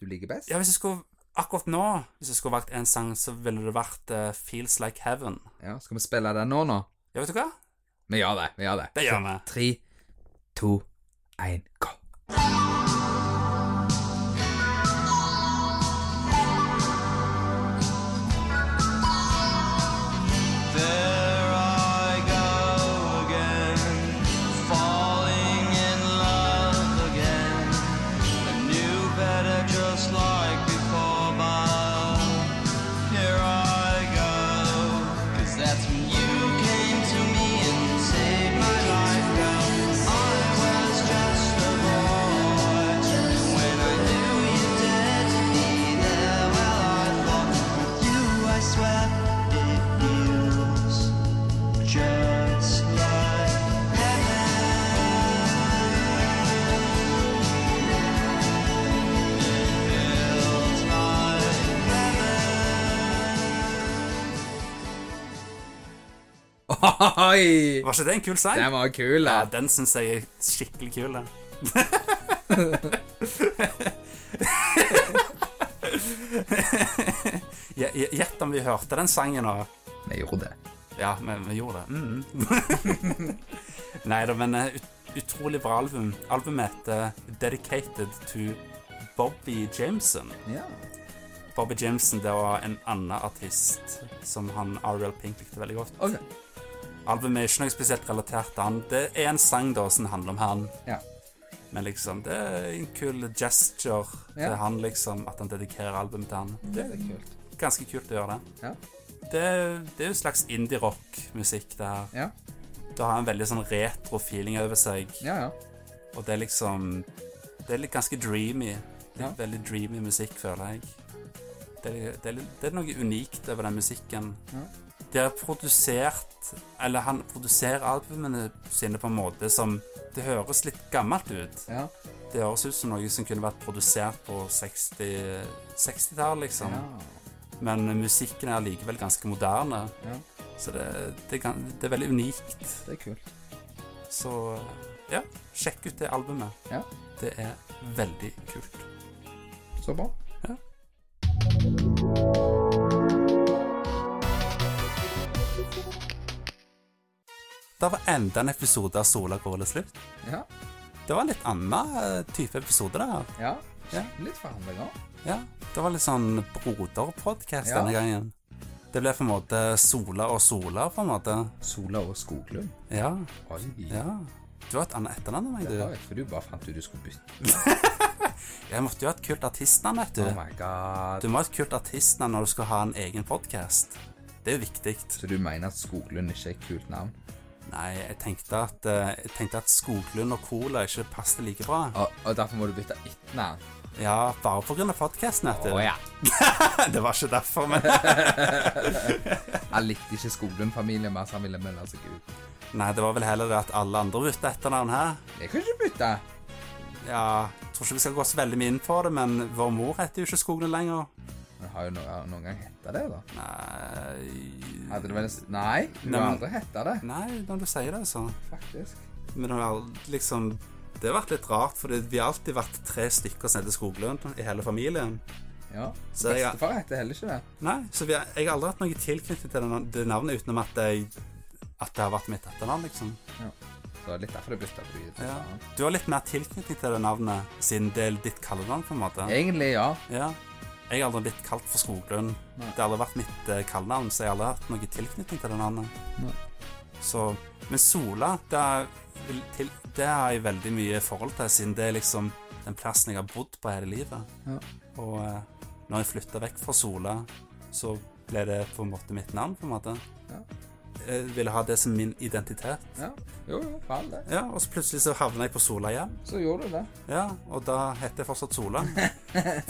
du liker best? Ja, hvis jeg skulle Akkurat nå, hvis jeg skulle valgt en sang, så ville det vært uh, Feels Like Heaven. Ja, Skal vi spille den nå, nå? Ja, vet du hva? Vi gjør det. vi gjør det. Det gjør vi. Tre, to, én, gå. Oi! Var ikke det en kul sang? Den var kul, Ja, den syns jeg er skikkelig kul. den. (laughs) Gjett om vi hørte den sangen nå. Vi gjorde det. Ja, vi, vi gjorde det. Mm. (laughs) Nei da, men eh, ut, utrolig bra album. Albumet heter Dedicated to Bobby Jameson. Ja. Bobby Jameson det var en annen artist som han Ariel Pink likte veldig godt. Ok. Albumet er ikke noe spesielt relatert til han. Det er en sang da som handler om han. Ja. Men liksom, det er en kul gesture til Ja. han, liksom, at han dedikerer albumet til han. Det er kult. Ganske kult å gjøre det. Ja. Det, det er jo slags indie-rock-musikk, det her. Ja. Det har en veldig sånn retro-feeling over seg, Ja, ja. og det er liksom Det er litt ganske dreamy. Er Ja. Veldig dreamy musikk, føler jeg. Det er, det, er, det er noe unikt over den musikken. Ja. De har produsert Eller han produserer albumene sine på en måte som Det høres litt gammelt ut. Ja. Det høres ut som noe som kunne vært produsert på 60 60-tallet, liksom. ja. Men musikken er likevel ganske moderne. Ja. Så det, det, det er veldig unikt. Det er kult. Så ja, sjekk ut det albumet. Ja. Det er veldig kult. Så bra. Ja. Da var enda en episode av Sola Kåle slutt. Ja. Det var en litt annen eh, type episode, da. Ja. Ja. Litt forhandlinger. Ja, det var litt sånn broderpodkast Ja. denne gangen. Det ble på en måte Sola og Sola, på en måte. Sola og Skoglund. Ja. Oi. ja. Du har et annet etternavn enn meg, Det har du. jo for du bare fant ut du skulle bytte. (laughs) Jeg måtte jo ha et kult artistnavn, vet du. Oh my god. Du må ha et kult artistnavn når du skal ha en egen podkast. Det er jo viktig. Så du mener at Skoglund ikke er et kult navn? Nei, jeg tenkte at, eh, jeg tenkte at Skoglund og Cola ikke passet like bra. Og, og derfor må du bytte etternavn? Ja, bare av podkasten, vet du. Å ja. (laughs) det var ikke derfor, men (laughs) Han likte ikke Skoglund-familien mer, så han ville melde seg ut. Nei, det var vel heller det at alle andre bytta etternavn her. Jeg kan ikke bytte. Ja, jeg tror ikke vi skal gå så veldig mye inn på det, men vår mor heter jo ikke Skoglund lenger. Har jo noen, noen gang hetta det, da? Nei Hadde det vel Nei, du har aldri hetta det, Nei, når du sier det, så. faktisk. Men det har liksom Det har vært litt rart, for vi har alltid vært tre stykker som heter Skoglund i hele familien. Ja. Så Bestefar heter heller ikke det. Nei, så vi har, jeg har aldri hatt noe tilknyttet til det, det navnet utenom at, jeg, at det har vært mitt etternavn, liksom. Så det er litt derfor du bytta på. Ja. Du har litt mer tilknytning til det navnet, siden det er ditt kallenavn, på en måte. Egentlig, ja. Ja. Jeg har aldri blitt kalt for Skoglund. Nei. Det har aldri vært mitt eh, kallenavn, så jeg har aldri hatt noe tilknytning til det navnet. Så, men Sola, det, har jeg veldig mye forhold til, siden det er liksom den plassen jeg har bodd på hele livet. Ja. Og eh, når jeg flytta vekk fra Sola, så ble det på en måte mitt navn, på en måte. Ja. Jeg ville ha det som min identitet. ja. Jo, jo, for all det. Ja, og så plutselig så havna jeg på Sola igjen. Så gjorde du det. Ja, og da heter jeg fortsatt Sola.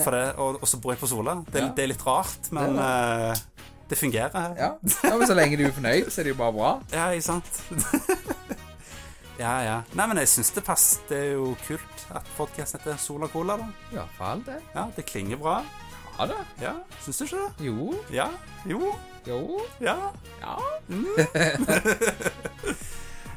For det, og, og så bor jeg på Sola. Det, Ja. det er litt rart, men Det uh, det fungerer. Ja. ja, men så lenge du er fornøyd, så er det jo bare bra. Ja, ikke sant? (laughs) ja, ja. Nei, men jeg syns det passer. Det er jo kult at podkasten heter Sola Cola, da. Ja, for all det. Ja, det klinger bra. Ja da. Ja, syns du ikke det? Jo. Ja. Jo. Jo. Ja. Ja. (laughs)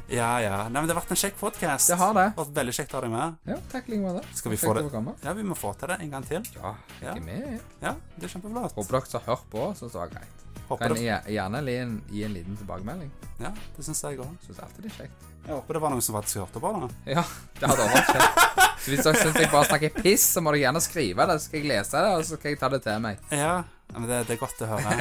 Ja, ja. Nei, men Det har vært en kjekk podkast. Det har det. det har Vært veldig kjekt å ha deg med. Ja, takk like måte. Skal vi få det? Ja, vi må få til det en gang til. Ja, jeg er med. Ja, det er kjempeflott. Håper dere har hørt på, syns det var greit. Håper Kan jeg gjerne gi en, gi en liten tilbakemelding. ja, det syns jeg òg. Syns alltid det er kjekt. Jeg håper det var noen som faktisk hørte på det. Ja, det hadde vært kjekt. Så (laughs) hvis dere syns jeg bare snakker piss, så må dere gjerne skrive det, så skal jeg lese det, og så skal jeg ta det til meg. Ja, men det, det er godt å høre.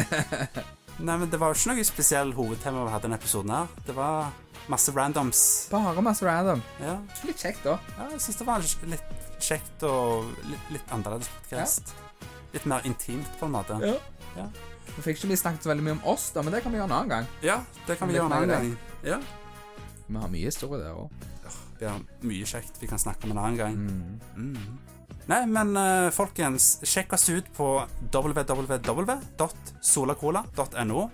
(laughs) Nei, men Det var jo ikke noe spesiell hovedtema vi hadde denne episoden. her Det var masse randoms. Bare masse random. Ja, Litt kjekt, da. ja jeg syns det var litt kjekt og litt, litt annerledes podcast. Litt mer intimt, på en måte. Ja. Ja. Vi fikk ikke vi snakket så veldig mye om oss, da, men det kan vi gjøre en annen gang. Ja, det kan vi gjøre en annen gang. Ja. Vi har mye historie der òg. Vi har mye kjekt vi kan snakke om en annen gang. Mm. Mm. Nei, men uh, folkens, sjekk oss ut på www.solacola.no.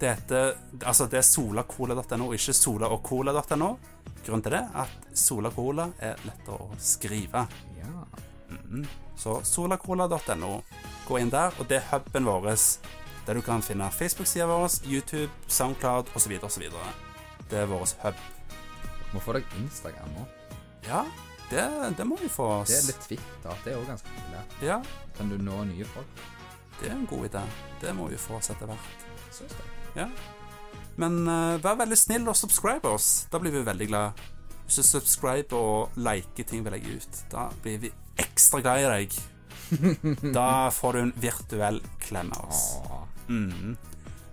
Det heter Altså, det er solacola.no, ikke solaogcola.no. Grunnen til det er at Solacola er lettere å skrive. Ja. Mhm. Så solacola.no. Gå inn der, og det er huben vår der du kan finne Facebook-sida vår, YouTube, Soundcloud osv. osv. Det er vår hub. Må få deg Instagram nå. Ja, det, det må vi få oss. Det er litt Twitter. Det er òg ganske populært. Ja, Kan du nå nye folk? det er en god idé. Det må vi få oss etter hvert. Syns det. Ja. Men uh, vær veldig snill og subscribe oss. Da blir vi veldig glad. Hvis du subscriber og liker ting vi legger ut, da blir vi ekstra glad i deg. (laughs) Da får du en virtuell klem av oss. Mhm.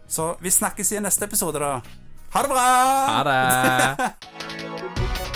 Så vi snakkes i neste episode, da. Ha det bra! Ha det! (laughs)